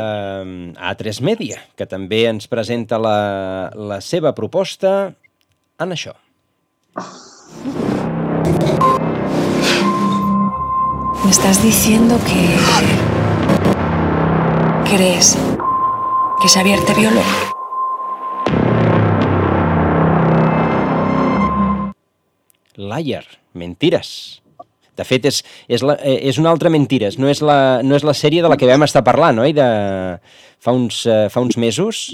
a A3 Media, que també ens presenta la, la seva proposta en això. ¿Me estás diciendo que crees que Xavier te violó? Liar, mentires. De fet, és, és, la, eh, és una altra mentires. No és, la, no és la sèrie de la que vam estar parlant, oi? De, fa, uns, uh, fa uns mesos.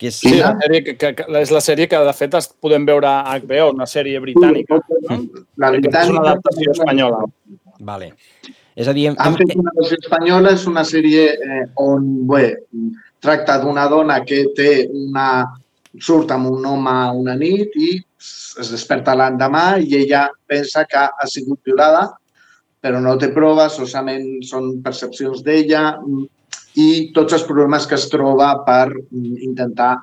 Que és... Sí, la sèrie que, que, que, és la sèrie que, de fet, es podem veure a HBO, una sèrie britànica. No? La britànica. És una adaptació espanyola. Vale. És a dir... Hem... Ha fet una versió espanyola, és una sèrie eh, on bé, tracta d'una dona que té una... surt amb un home una nit i es desperta l'endemà i ella pensa que ha sigut violada, però no té proves, solament són percepcions d'ella i tots els problemes que es troba per intentar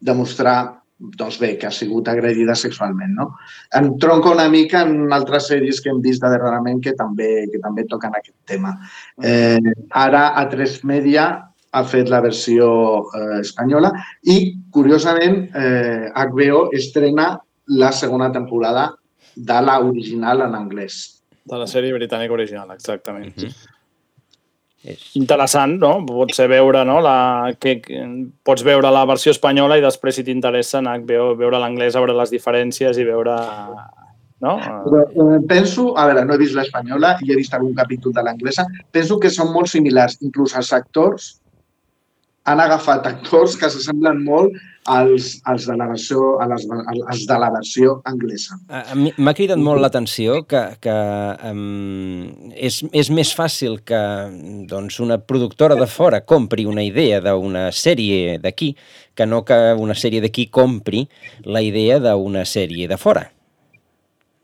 demostrar doncs bé, que ha sigut agredida sexualment. No? Em tronca una mica en altres sèries que hem vist darrerament que també, que també toquen aquest tema. Eh, ara, a tres Media ha fet la versió eh, espanyola i, curiosament, eh, HBO estrena la segona temporada de la original en anglès. De la sèrie britànica original, exactament. Mm -hmm. Interessant, no? Pots veure, no? La, que, que, pots veure la versió espanyola i després, si t'interessa, veure, veure l'anglès, veure les diferències i veure... No? Però, eh, penso, a veure, no he vist l'espanyola i he vist algun capítol de l'anglesa, penso que són molt similars, inclús els actors han agafat actors que s'assemblen molt als, als, de la versió, a les, als de la versió anglesa. M'ha cridat molt l'atenció que, que um, és, és més fàcil que doncs, una productora de fora compri una idea d'una sèrie d'aquí que no que una sèrie d'aquí compri la idea d'una sèrie de fora.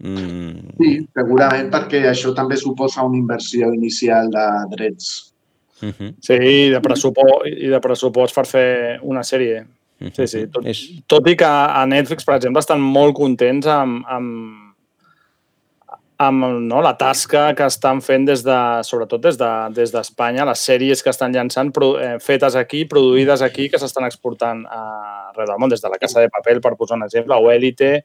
Mm, Sí, segurament perquè això també suposa una inversió inicial de drets. Uh -huh. Sí, i de pressupost, i de pressupost per fer una sèrie. Sí, sí. Tot, tot i que a Netflix, per exemple, estan molt contents amb, amb, amb no, la tasca que estan fent des de, sobretot des de- des d'Espanya, les sèries que estan llançant pro, eh, fetes aquí, produïdes aquí, que s'estan exportant a arreu del món, des de la Casa de Papel, per posar un exemple, o Elite,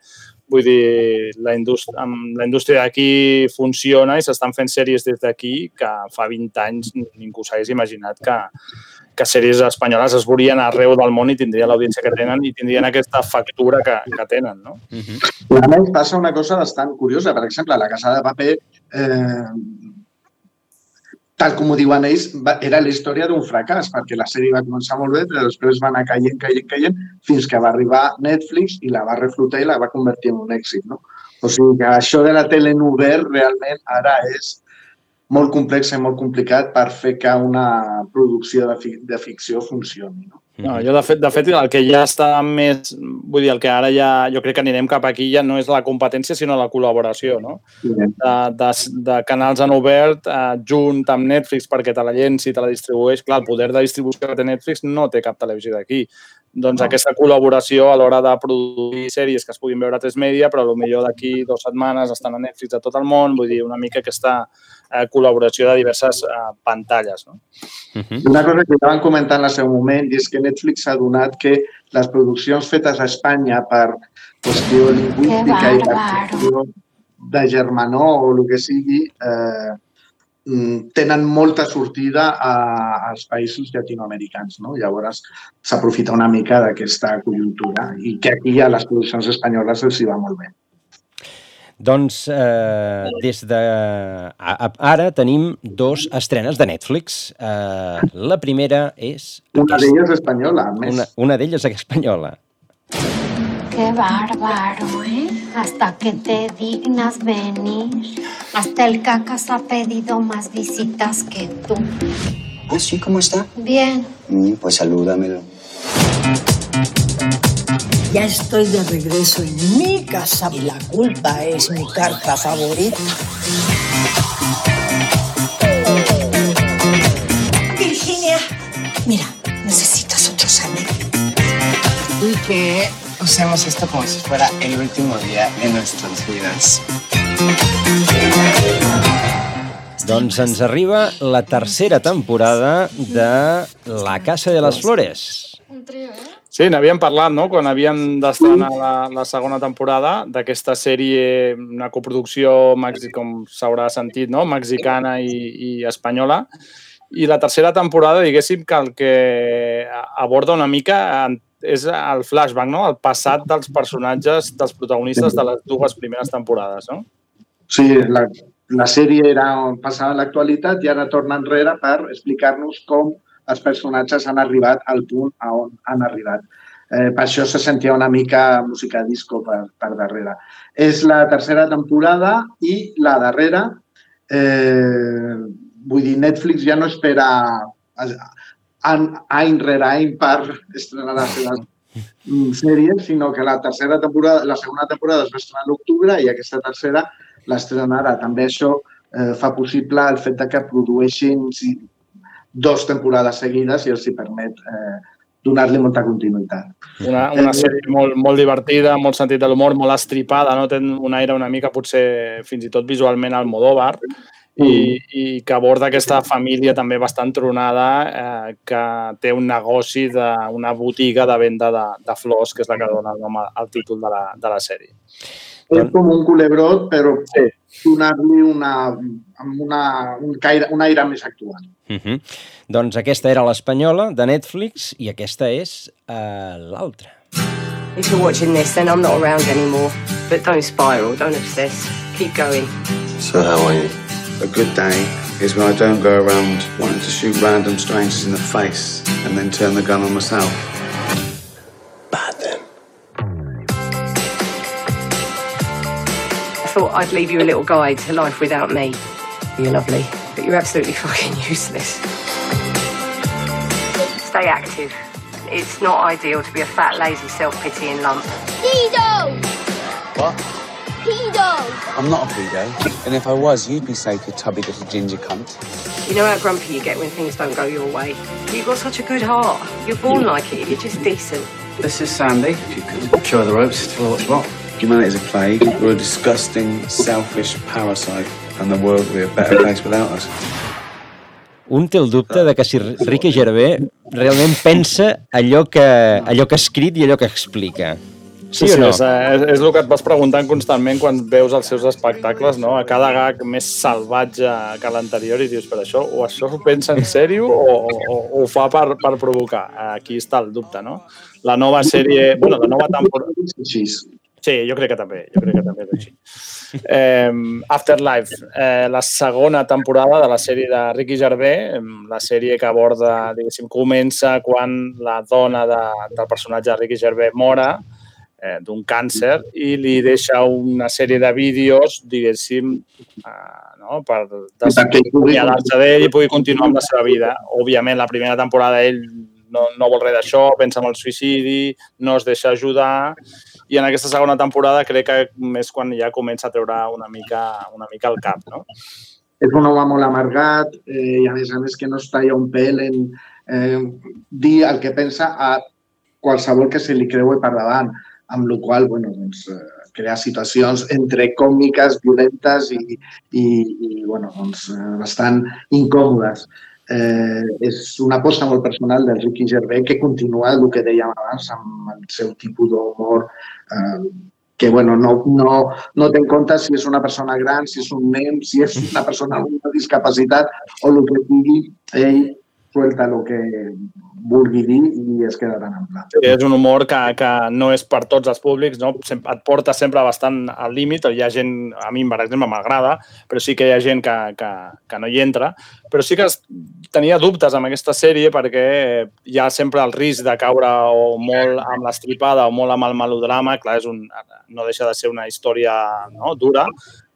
vull dir, la indústria, la indústria d'aquí funciona i s'estan fent sèries des d'aquí que fa 20 anys ningú s'hagués imaginat que, que sèries espanyoles es veurien arreu del món i tindrien l'audiència que tenen i tindrien aquesta factura que, que tenen, no? I a més passa una cosa bastant curiosa. Per exemple, la Casa de Paper, eh, tal com ho diuen ells, va, era la història d'un fracàs, perquè la sèrie va començar molt bé, però després va anar caient, caient, caient, fins que va arribar Netflix i la va reflotar i la va convertir en un èxit. No? O sigui que això de la tele en obert realment ara és molt complex i molt complicat per fer que una producció de, fi de ficció funcioni. No? No, jo, de fet, de fet, el que ja està més... Vull dir, el que ara ja... Jo crec que anirem cap aquí ja no és la competència, sinó la col·laboració, no? De, de, de canals en obert eh, junt amb Netflix perquè te la llenci te la distribueix. Clar, el poder de distribució que té Netflix no té cap televisió d'aquí. Doncs no. aquesta col·laboració a l'hora de produir sèries que es puguin veure a tres media, però potser d'aquí dues setmanes estan a Netflix a tot el món, vull dir, una mica aquesta eh, col·laboració de diverses eh, pantalles, no? Una cosa que ja van comentar en el seu moment i és que Netflix s'ha donat que les produccions fetes a Espanya per qüestió lingüística i per qüestió de germanor o el que sigui, eh, tenen molta sortida a, als països llatinoamericans. No? Llavors s'aprofita una mica d'aquesta conjuntura i que aquí a les produccions espanyoles els hi va molt bé. Doncs eh, des de... A, a, ara tenim dos estrenes de Netflix. Eh, la primera és... Una d'elles espanyola, a més. Una, una d'elles espanyola. Qué bárbaro, ¿eh? Hasta que te dignas venir. Hasta el cacas ha pedido más visitas que tú. ¿Ah, sí? ¿Cómo está? Bien. Mm, pues salúdamelo. Ya estoy de regreso en mi casa y la culpa es mi carta favorita. Virginia, mira, necesitas otros amigos. Y que usemos esto como si fuera el último día de nuestras vidas. Doncs ens arriba la tercera temporada de La Casa de les Flores. Sí, n'havíem parlat, no?, quan havíem d'estrenar la, la segona temporada d'aquesta sèrie, una coproducció, com s'haurà sentit, no?, mexicana i, i espanyola. I la tercera temporada, diguéssim, que el que aborda una mica és el flashback, no?, el passat dels personatges, dels protagonistes de les dues primeres temporades, no? Sí, la, la sèrie era on passava l'actualitat i ara torna enrere per explicar-nos com els personatges han arribat al punt a on han arribat. Eh, per això se sentia una mica música disco per, per darrere. És la tercera temporada i la darrera, eh, vull dir, Netflix ja no espera any, rere any per estrenar les seves mm, sèries, sinó que la tercera temporada, la segona temporada es va estrenar a l'octubre i aquesta tercera l'estrenarà. També això eh, fa possible el fet de que produeixin si, dos temporades seguides i els hi permet eh, donar-li molta continuïtat. Una, una sèrie molt, molt divertida, molt sentit de l'humor, molt estripada, no? té un aire una mica potser fins i tot visualment al Modóvar i, i que aborda aquesta família també bastant tronada eh, que té un negoci d'una botiga de venda de, de flors, que és la que dona el nom al títol de la, de la sèrie. És com un culebrot, però sí. donar-li una, amb una, un, caire, un aire més actual. Uh -huh. Doncs aquesta era l'espanyola de Netflix i aquesta és uh, l'altra. If you're watching this, then I'm not around anymore. But don't spiral, don't obsess. Keep going. So how are you? A good day is when I don't go around wanting to shoot random strangers in the face and then turn the gun on myself. Bad then. I thought I'd leave you a little guide to life without me. You're lovely, but you're absolutely fucking useless. Stay active. It's not ideal to be a fat, lazy, self-pitying lump. Guido! What? Pedo. I'm not a pedo. And if I was, you'd be safe, you tubby little ginger cunt. You know how grumpy you get when things don't go your way. You've got such a good heart. You're born like it. You're just decent. This is Sandy. If you could show the ropes, tell her what's what. Humanity's a plague. We're a disgusting, selfish parasite. And the world would be a better place without us. Un té el dubte de que si Ricky Gervais realment pensa allò que, allò que ha escrit i allò que explica. Sí, o no? és, és, és el que et vas preguntant constantment quan veus els seus espectacles, no? A cada gag més salvatge que l'anterior i dius, per això, o això ho pensa en sèrio o, o, o ho fa per, per provocar? Aquí està el dubte, no? La nova sèrie, bueno, la nova temporada... Sí, jo crec que també, jo crec que també és així. Eh, Afterlife, eh, la segona temporada de la sèrie de Ricky Gervais, la sèrie que aborda, diguéssim, comença quan la dona de, del personatge de Ricky Gervais mora, eh, d'un càncer i li deixa una sèrie de vídeos, diguéssim, eh, no? per acomiadar-se d'ell i pugui continuar amb la seva vida. Òbviament, la primera temporada ell no, no vol res d'això, pensa en el suïcidi, no es deixa ajudar i en aquesta segona temporada crec que és quan ja comença a treure una mica, una mica el cap, no? és un home molt amargat eh, i a més a més que no es talla un pèl en eh, dir el que pensa a qualsevol que se li creue per davant, amb la qual bueno, doncs, eh, crea situacions entre còmiques, violentes i, i, i bueno, doncs, eh, bastant incòmodes. Eh, és una aposta molt personal del Ricky Gervais que continua el que dèiem abans amb el seu tipus d'humor eh, que bueno, no, no, no té en compte si és una persona gran, si és un nen, si és una persona amb una discapacitat o el que sigui, ell suelta el que vulgui dir i es queda tan ample. Sí, és un humor que, que no és per tots els públics, no? Et porta sempre bastant al límit. Hi ha gent, a mi, per exemple, m'agrada, però sí que hi ha gent que, que, que no hi entra. Però sí que tenia dubtes amb aquesta sèrie perquè hi ha sempre el risc de caure o molt amb l'estripada o molt amb el melodrama. Clar, és un, no deixa de ser una història no? dura,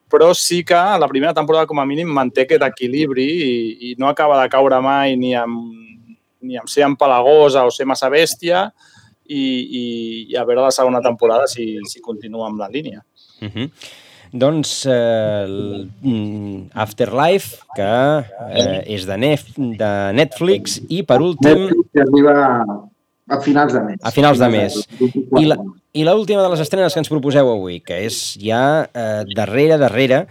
però sí que la primera temporada, com a mínim, manté aquest equilibri i, i no acaba de caure mai ni amb, ni amb ser empalagosa o ser massa bèstia i, i, i a veure la segona temporada si, si continua amb la línia. Uh -huh. Doncs eh, mm, Afterlife, que eh, és de, Nef, de Netflix, i per últim, Que arriba a finals de mes. a finals de mes. I la, i l'última de les estrenes que ens proposeu avui, que és ja eh, darrere, darrere,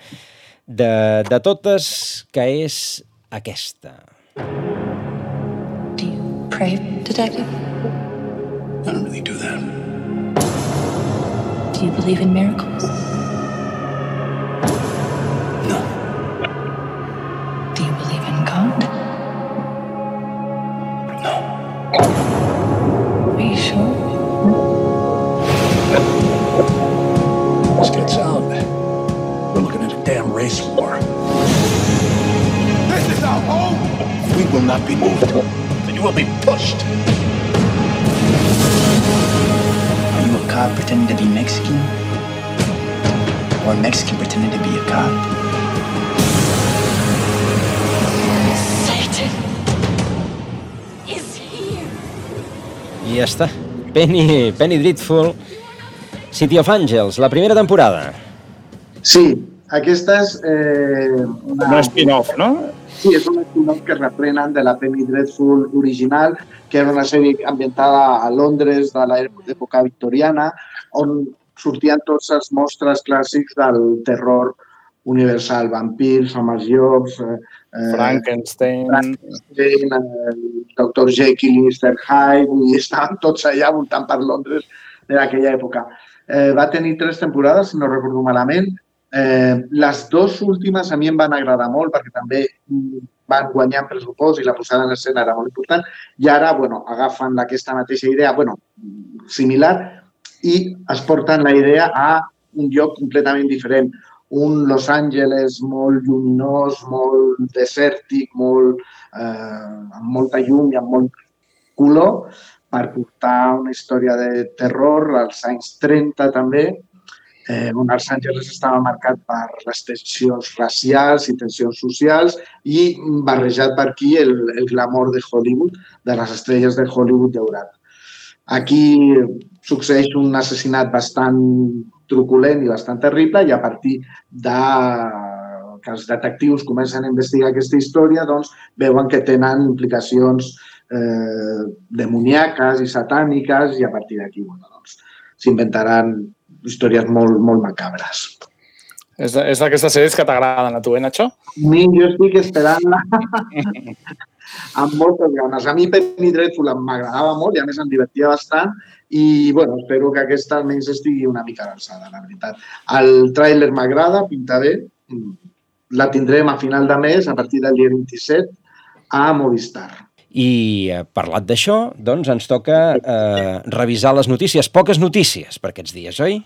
de, de totes, que és aquesta. Pray, detective? I don't really do that. Do you believe in miracles? No. Do you believe in God? No. Are you sure? This gets out. We're looking at a damn race war. This is our home! We will not be moved. You will be pushed. Are you a cop pretending to be Mexican? Or a Mexican pretending to be a cop? Satan is here. I ja està. Penny, Penny Dreadful, City of Angels, la primera temporada. Sí, aquesta és... Eh, una... Un spin-off, no? Sí, és un spin-off que reprenen de la Penny Dreadful original, que era una sèrie ambientada a Londres de l'època victoriana, on sortien tots els mostres clàssics del terror universal, vampirs, homes llops, eh, eh, Frankenstein... Frankenstein, eh, Dr. Jekyll i Mr. Hyde, dir, estaven tots allà voltant per Londres d'aquella època. Eh, va tenir tres temporades, si no recordo malament. Eh, les dues últimes a mi em van agradar molt perquè també mm, van guanyar pressupost i la posada en escena era molt important i ara bueno, agafen aquesta mateixa idea, bueno, similar, i es porten la idea a un lloc completament diferent. Un Los Angeles molt lluminós, molt desèrtic, molt, eh, amb molta llum i amb molt color, per portar una història de terror als anys 30 també, eh, on Los Angeles estava marcat per les tensions racials i tensions socials i barrejat per aquí el, el glamour de Hollywood, de les estrelles de Hollywood daurat. Aquí succeeix un assassinat bastant truculent i bastant terrible i a partir de que els detectius comencen a investigar aquesta història, doncs veuen que tenen implicacions eh, demoníaques i satàniques i a partir d'aquí bueno, doncs, s'inventaran històries molt, molt macabres. És, és d'aquestes sèries que t'agraden a tu, eh, Nacho? A mi jo estic esperant-la amb moltes ganes. A mi Penny Dreadful m'agradava molt i a més em divertia bastant i bueno, espero que aquesta almenys estigui una mica a l'alçada, la veritat. El tràiler m'agrada, pinta bé, la tindrem a final de mes, a partir del dia 27, a Movistar. I eh, parlat d'això, doncs ens toca eh, revisar les notícies. Poques notícies per aquests dies, oi?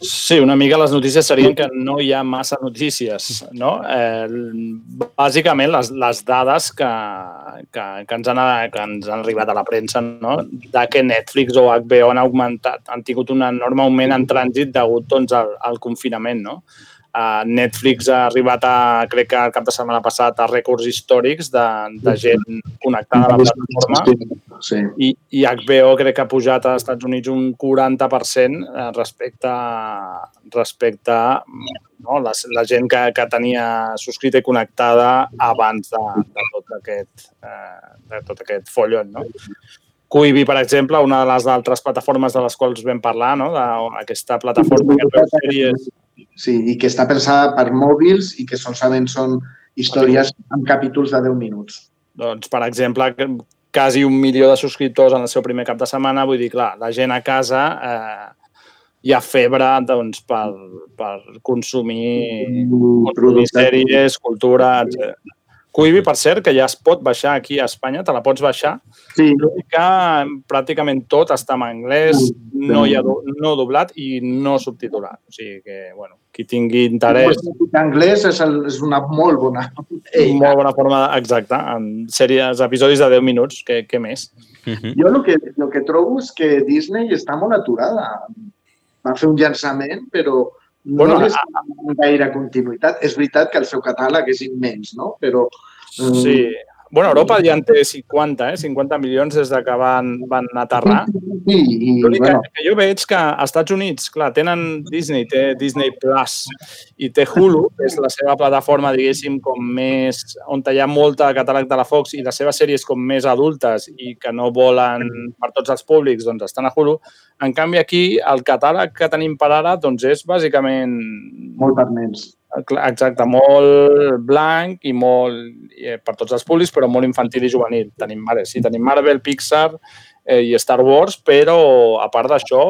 Sí, una mica les notícies serien que no hi ha massa notícies, no? Eh, bàsicament, les, les dades que, que, que, ens han, que ens han arribat a la premsa, no? de que Netflix o HBO han augmentat, han tingut un enorme augment en trànsit degut doncs, al, al confinament, no? Uh, Netflix ha arribat a, crec que el cap de setmana passat, a rècords històrics de, de gent connectada a la plataforma sí. i, i HBO crec que ha pujat als Estats Units un 40% eh, respecte, respecte no, la, la gent que, que tenia subscrita i connectada abans de, de, tot, aquest, eh, de tot aquest follon. No? Quibi, per exemple, una de les altres plataformes de les quals vam parlar, no? d'aquesta plataforma que veu sèries Sí, i que està pensada per mòbils i que solament són històries amb capítols de 10 minuts. Doncs, per exemple, quasi un milió de subscriptors en el seu primer cap de setmana, vull dir, clar, la gent a casa eh, hi ha febre doncs, per, per consumir, consumir sèries, cultura, etc. Quibi, per cert, que ja es pot baixar aquí a Espanya, te la pots baixar. Sí. Que pràcticament tot està en anglès, no hi ha do, no doblat i no subtitulat. O sigui que, bueno, qui tingui interès... L'anglès és, el, és una molt bona Ei, molt bona forma, exacte, en sèries, episodis de 10 minuts, que, que més? Jo el que, el que trobo és que Disney està molt aturada. Va fer un llançament, però no Bueno, és gaire continuïtat. És veritat que el seu catàleg és immens, no? Però... mm, Sí. Bueno, Europa ja en té 50, eh? 50 milions des de que van, van aterrar. Sí, i, L'únic bueno, que, jo veig que als Estats Units, clar, tenen Disney, té Disney Plus i té Hulu, que és la seva plataforma, diguéssim, com més... on hi ha molta catàleg de la Fox i les seves sèries com més adultes i que no volen per tots els públics, doncs estan a Hulu. En canvi, aquí, el catàleg que tenim per ara, doncs és bàsicament molt per nens. Exacte, molt blanc i molt eh, per tots els públics, però molt infantil i juvenil. Tenim, vale, sí, tenim Marvel, Pixar eh, i Star Wars, però a part d'això,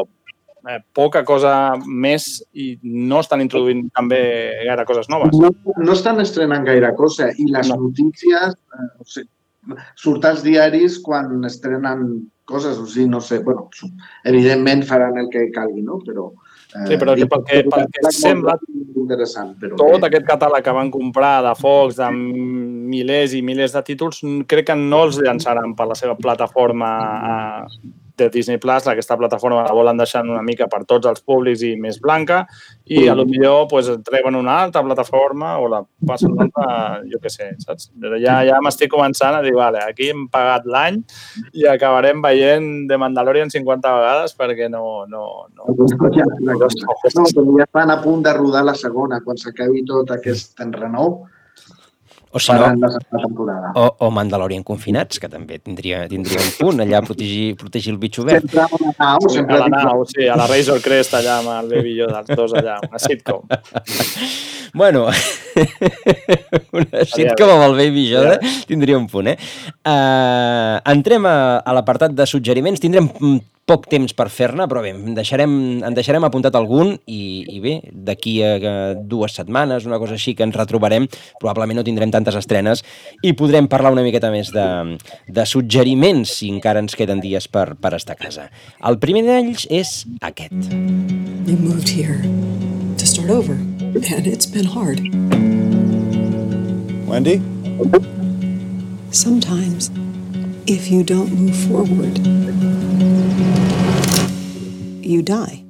eh, poca cosa més i no estan introduint també gaire coses noves. No, no estan estrenant gaire cosa i les no. notícies eh, no sé, surt als diaris quan estrenen coses, o sigui, no sé, bueno, evidentment faran el que calgui, no? Però, Sí, però que pel que, pel que sembla, interessant, però tot aquest catàleg que van comprar de Fox, de milers i milers de títols, crec que no els llançaran per la seva plataforma eh, de Disney Plus, aquesta plataforma la volen deixar una mica per tots els públics i més blanca, i a lo millor pues, treuen una altra plataforma o la passen una altra, jo què sé, saps? Ja, ja m'estic començant a dir, vale, aquí hem pagat l'any i acabarem veient de Mandalorian 50 vegades perquè no... no, no, ja, no, no, ja estan a punt de rodar la segona quan s'acabi tot aquest enrenou. O si no, o, o Mandalorian confinats, que també tindria, tindria un punt allà a protegir, protegir el bitxo verd. Sempre a la nau, Sí, sempre a la nau, sí, a la Razor Crest allà amb el Baby Yoda, els dos allà, una sitcom. Bueno, una sitcom amb el Baby Yoda tindria un punt, eh? Uh, entrem a, a l'apartat de suggeriments. Tindrem mm, poc temps per fer-ne, però bé, en deixarem, en deixarem apuntat algun i, i bé, d'aquí a, dues setmanes, una cosa així, que ens retrobarem, probablement no tindrem tantes estrenes i podrem parlar una miqueta més de, de suggeriments si encara ens queden dies per, per estar a casa. El primer d'ells és aquest. You moved here to start over, and it's been hard. Wendy? Sometimes, if you don't move forward, you die.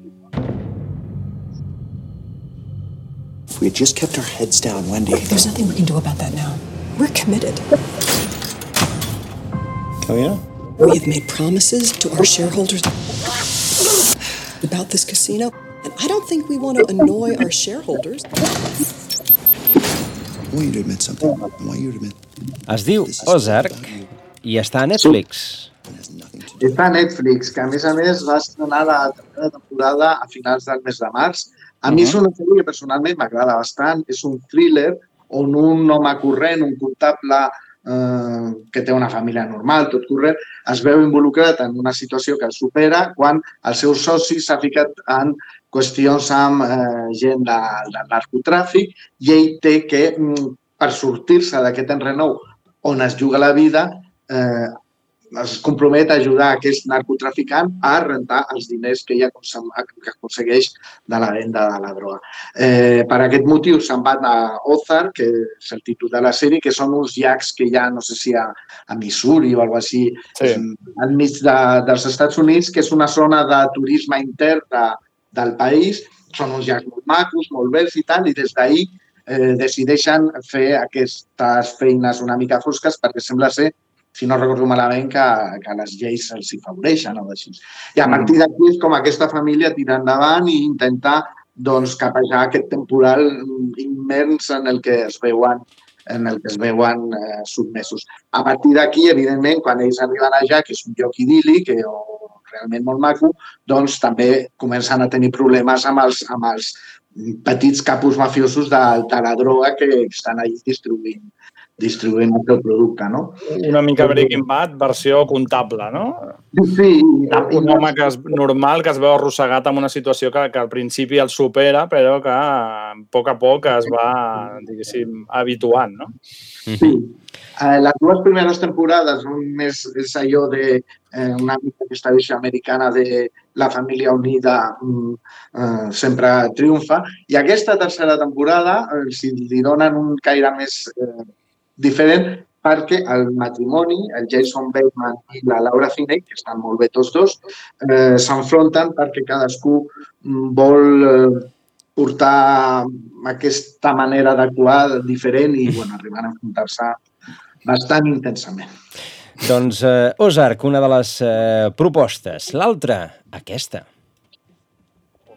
If we had just kept our heads down, Wendy. There's nothing we can do about that now. We're committed. Oh, yeah? We have made promises to our shareholders about this casino, and I don't think we want to annoy our shareholders. I want you to admit something. I want you to admit. Es diu Ozark i està a Netflix. Està a Netflix, que a més a més va estrenar la tercera temporada a finals del mes de març. A mi és una sèrie que personalment m'agrada bastant. És un thriller on un home corrent, un comptable eh, que té una família normal, tot corrent, es veu involucrat en una situació que el supera quan el seu soci s'ha ficat en qüestions amb eh, gent de, del narcotràfic i ell té que, mm, per sortir-se d'aquest enrenou on es juga la vida, eh, es compromet a ajudar aquest narcotraficant a rentar els diners que consum- que aconsegueix de la venda de la droga. Eh, per aquest motiu se'n van a Ozark, que és el títol de la sèrie, que són uns llacs que hi ha, no sé si a, a Missouri o alguna així, Sí. enmig de, dels Estats Units, que és una zona de turisme intern de, del país. Són uns llacs molt macos, molt verds i tal, i des d'ahir eh, decideixen fer aquestes feines una mica fosques perquè sembla ser si no recordo malament, que, que les lleis els hi favoreixen o així. I a partir d'aquí és com aquesta família tira endavant i intenta doncs, capejar aquest temporal immens en el que es veuen en el que es veuen eh, sotmesos. A partir d'aquí, evidentment, quan ells arriben allà, que és un lloc idíl·lic eh, o realment molt maco, doncs també comencen a tenir problemes amb els, amb els petits capos mafiosos de, de la droga que estan allà distribuint distribuint el seu producte, no? Una mica Breaking Bad, versió comptable, no? Sí. Un home que és normal, que es veu arrossegat en una situació que, que al principi el supera, però que a poc a poc es va, diguéssim, habituant, no? Sí. Eh, les dues primeres temporades un més és allò de eh, una mica aquesta visió americana de la família unida mm, eh, sempre triomfa. I aquesta tercera temporada, eh, si li donen un caire més eh, diferent, perquè el matrimoni, el Jason Bateman i la Laura Finney, que estan molt bé tots dos, eh, s'enfronten perquè cadascú mm, vol eh, portar aquesta manera d'actuar diferent i bueno, arriben a enfrontar-se bastant intensament. Doncs eh, Ozark, una de les eh, propostes. L'altra, aquesta.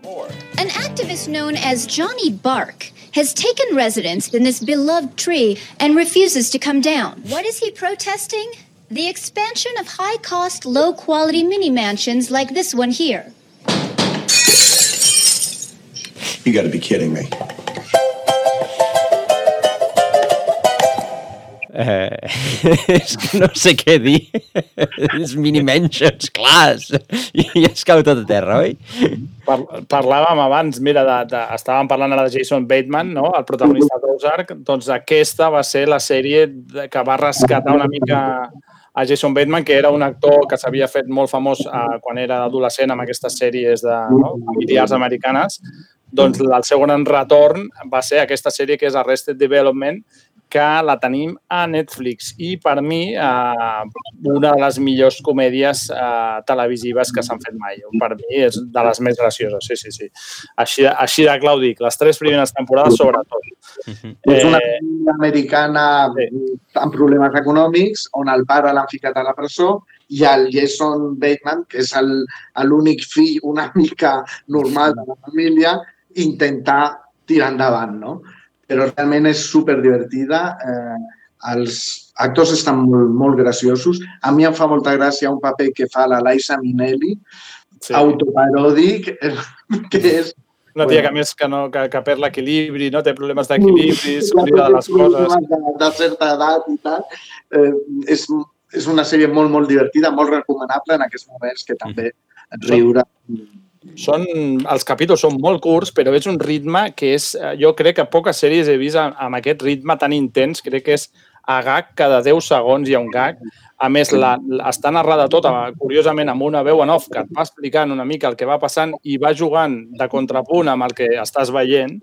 An activist known as Johnny Bark has taken residence in this beloved tree and refuses to come down. What is he protesting? The expansion of high cost, low quality mini mansions like this one here. You got to be kidding me. Eh, és que no sé què dir. Els mini-mentions, clars. I es cau tot a terra, oi? Par parlàvem abans, mira, de, de, estàvem parlant ara de Jason Bateman, no? el protagonista d'Ozark, doncs aquesta va ser la sèrie que va rescatar una mica a Jason Bateman, que era un actor que s'havia fet molt famós eh, quan era adolescent amb aquestes sèries de no? familiars americanes. Doncs el seu gran retorn va ser aquesta sèrie que és Arrested Development, que la tenim a Netflix i per mi eh, una de les millors comèdies eh, televisives que s'han fet mai. Per mi és de les més gracioses, sí, sí, sí. Així, així de clar ho dic, les tres primeres temporades sobretot. És una família americana amb problemes econòmics, on el pare l'han ficat a la presó i el Jason Bateman, que és l'únic fill una mica normal de la família, intentar tirar endavant, no? Però realment és superdivertida. Eh, els actors estan molt, molt graciosos. A mi em fa molta gràcia un paper que fa la Liza Minnelli, sí. autoparòdic, que és Una tia que a més que, no, que, que perd l'equilibri, no? té problemes d'equilibri, s'oblida de les coses. De, de certa edat i tal. Eh, és, és una sèrie molt, molt divertida, molt recomanable en aquests moments que també riure. Són, els capítols són molt curts, però és un ritme que és, eh, jo crec que poques sèries he vist amb, aquest ritme tan intens, crec que és a gag, cada 10 segons hi ha un gag. A més, la, està narrada tota, curiosament, amb una veu en off que et va explicant una mica el que va passant i va jugant de contrapunt amb el que estàs veient.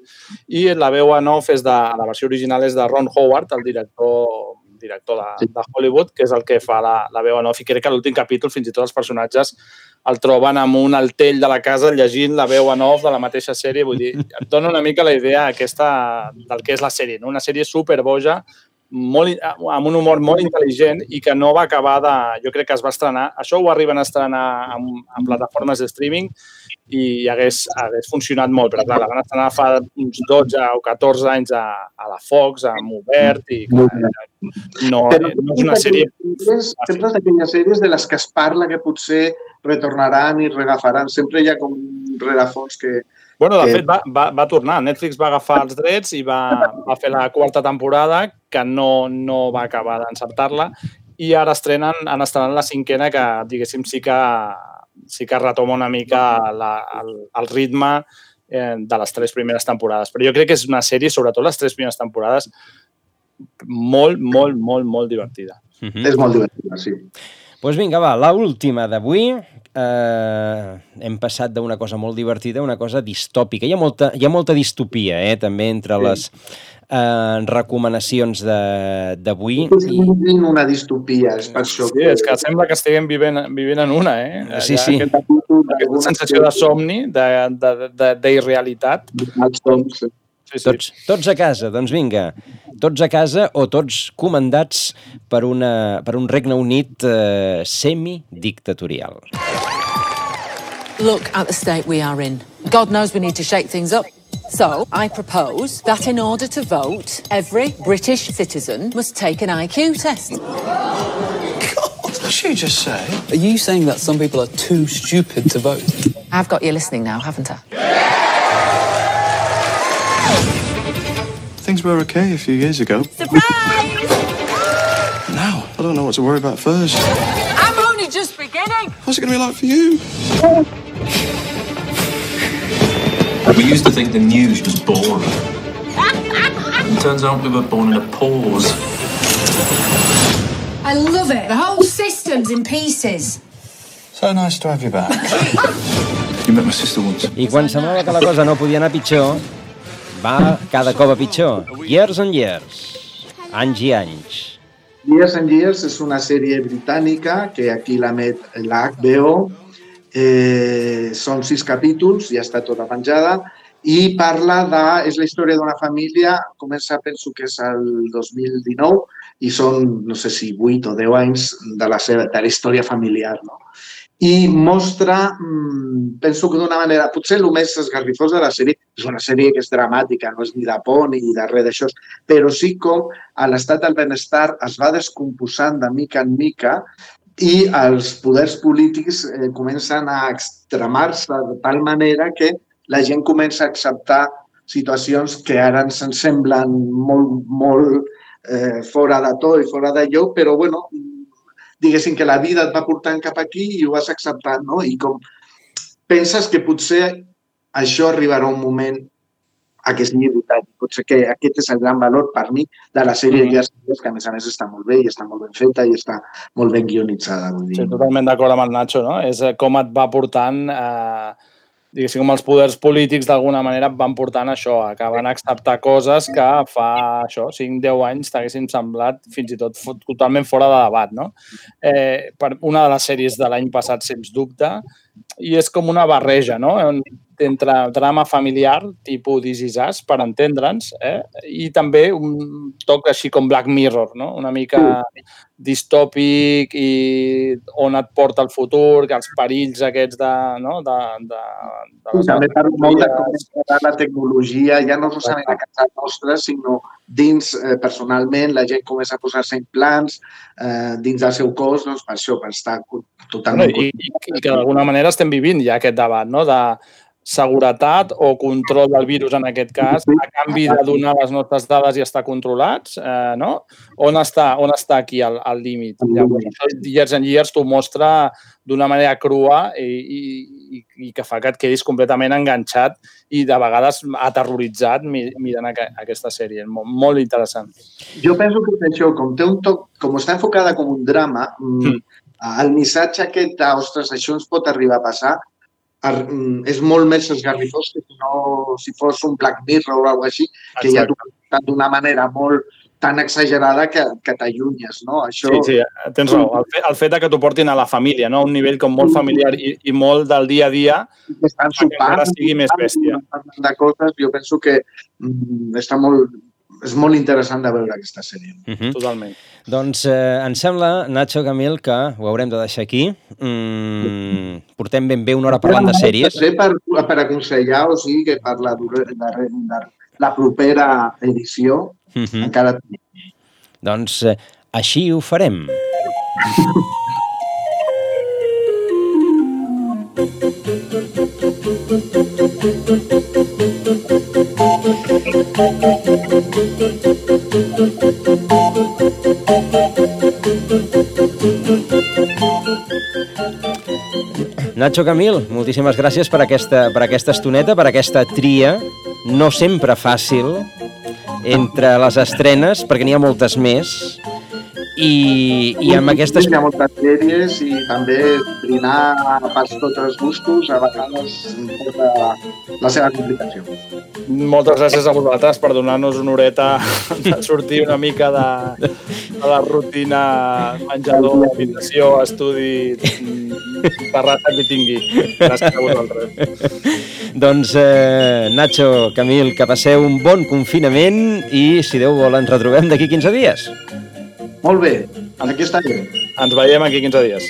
I la veu en off és de, la versió original és de Ron Howard, el director director de, de Hollywood, que és el que fa la, la veu en off. I crec que l'últim capítol fins i tot els personatges el troben amb un altell de la casa llegint la veu en off de la mateixa sèrie. Vull dir, et dona una mica la idea aquesta del que és la sèrie. No? Una sèrie superboja, molt, amb un humor molt intel·ligent i que no va acabar de... Jo crec que es va estrenar... Això ho arriben a estrenar en, en plataformes de streaming i hagués, hagués funcionat molt, però clar, la van estrenar fa uns 12 o 14 anys a, a la Fox, a Obert, i clar, no, Però no és una sèrie... Sempre és d'aquelles sèries de les que es parla que potser retornaran i reagafaran. Sempre hi ha com un rerefons que... Bueno, de que- fet, va, va, va tornar. Netflix va agafar els drets i va, va fer la quarta temporada, que no, no va acabar d'encertar-la, i ara estrenen, han estrenat la cinquena, que, diguéssim, sí que, sí que retoma una mica la, el, el ritme eh, de les tres primeres temporades. Però jo crec que és una sèrie, sobretot les tres primeres temporades, molt, molt, molt, molt divertida. És molt divertida, sí. Doncs pues vinga, va, la última d'avui. Eh, hem passat d'una cosa molt divertida a una cosa distòpica. Hi ha molta, hi ha molta distopia, eh, també, entre Sí. les eh, recomanacions de- d'avui. Vivint una distopia, és per això Sí, és que sembla que estiguem vivint, vivint en una, eh? Sí, sí. Aquest, aquesta sensació de somni, d'irrealitat. De, de, d'irrealitat. Sí, sí. Tots, tots a casa, doncs vinga. Tots a casa o tots comandats per, una, per un Regne Unit eh, semidictatorial. Look at the state we are in. God knows we need to shake things up. So, I propose that in order to vote, every British citizen must take an IQ test. God! What did you just say? Are you saying that some people are too stupid to vote? I've got you listening now, haven't I? Things were okay a few years ago. Surprise! Now, I don't know what to worry about first. I'm only just beginning. What's it going to be like for you? We used to think the news was boring. It turns out we were born in a pause. I love it. The whole system's in pieces. So nice to have you back. you met my sister once. I quan semblava que la cosa no podia anar pitjor, va cada cop a pitjor. Years and years. Anys i anys. Years and Years és una sèrie britànica que aquí la HBO. Eh, són sis capítols, ja està tota penjada, i parla de... És la història d'una família, comença, penso que és el 2019, i són, no sé si 8 o 10 anys de la, seva, de la història familiar. No? I mostra, mm, penso que d'una manera, potser el més esgarrifós de la sèrie, és una sèrie que és dramàtica, no és ni de por ni de res d'això, però sí com a l'estat del benestar es va descomposant de mica en mica i els poders polítics eh, comencen a extremar-se de tal manera que la gent comença a acceptar situacions que ara ens en semblen molt, molt eh, fora de to i fora de lloc, però bueno, diguéssim que la vida et va portant cap aquí i ho vas acceptant, no? I com penses que potser això arribarà un moment a que sigui veritat. Potser que aquest és el gran valor per mi de la sèrie mm -hmm. que a més a més està molt bé i està molt ben feta i està molt ben guionitzada. Vull dir. Sí, totalment d'acord amb el Nacho, no? És eh, com et va portant, eh, diguéssim, com els poders polítics d'alguna manera van portant això, a que van acceptar coses que fa això, 5-10 anys t'haguessin semblat fins i tot totalment fora de debat, no? Eh, per una de les sèries de l'any passat, sens dubte, i és com una barreja, no? Entre drama familiar, tipus This Is Us, per entendre'ns, eh? i també un toc així com Black Mirror, no? una mica distòpic i on et porta el futur, que els perills aquests de, no? de, de, de les també parlo molt de com la tecnologia, ja no solament a casa nostra, sinó dins eh, personalment, la gent comença a posar-se implants eh, dins del seu cos, doncs per això, per estar totalment... i, i, I que d'alguna manera estem vivint ja aquest debat, no? de seguretat o control del virus en aquest cas, a canvi de donar les nostres dades i estar controlats, eh, no? On està, on està aquí el, el límit? Llavors, això, Years and Years t'ho mostra d'una manera crua i, i, i, i que fa que et quedis completament enganxat i de vegades aterroritzat mi- mirant aqu aquesta sèrie. Molt, molt interessant. Jo penso que això, com té un toc, com està enfocada com un drama, mm. el missatge aquest ostres, això ens pot arribar a passar, ar- mm, és molt més esgarrifós que si, no, si fos un Black Mirror o alguna així, que ja t'ho d'una manera molt tan exagerada que, que t'allunyes, no? Això... Sí, sí, tens raó. El fet, el fet de que t'ho portin a la família, no? a un nivell com molt familiar i, i molt del dia a dia, que estan que encara sigui més bèstia. de coses, jo penso que mm, està molt, és molt interessant de veure aquesta sèrie. Uh -huh. Totalment. Doncs eh, em sembla, Nacho Camil, que ho haurem de deixar aquí. Mm, portem ben bé una hora parlant de sèries. També per, per aconsellar, o sigui, que per la, la, la, la propera edició Uh -huh. encara Doncs eh, així ho farem. Nacho Camil, moltíssimes gràcies per aquesta, per aquesta estoneta, per aquesta tria, no sempre fàcil, entre les estrenes, perquè n'hi ha moltes més, i, i amb aquestes... Hi ha moltes sèries i també trinar pas tots els gustos a vegades porta la seva complicació. Moltes gràcies a vosaltres per donar-nos una horeta de sortir una mica de, de la rutina menjador, habitació, estudi, terrassa que tingui. Gràcies a vosaltres. Doncs, eh, Nacho, Camil, que passeu un bon confinament i, si Déu vol, ens retrobem d'aquí 15 dies. Molt bé, aquí estarem. Ens veiem aquí 15 dies.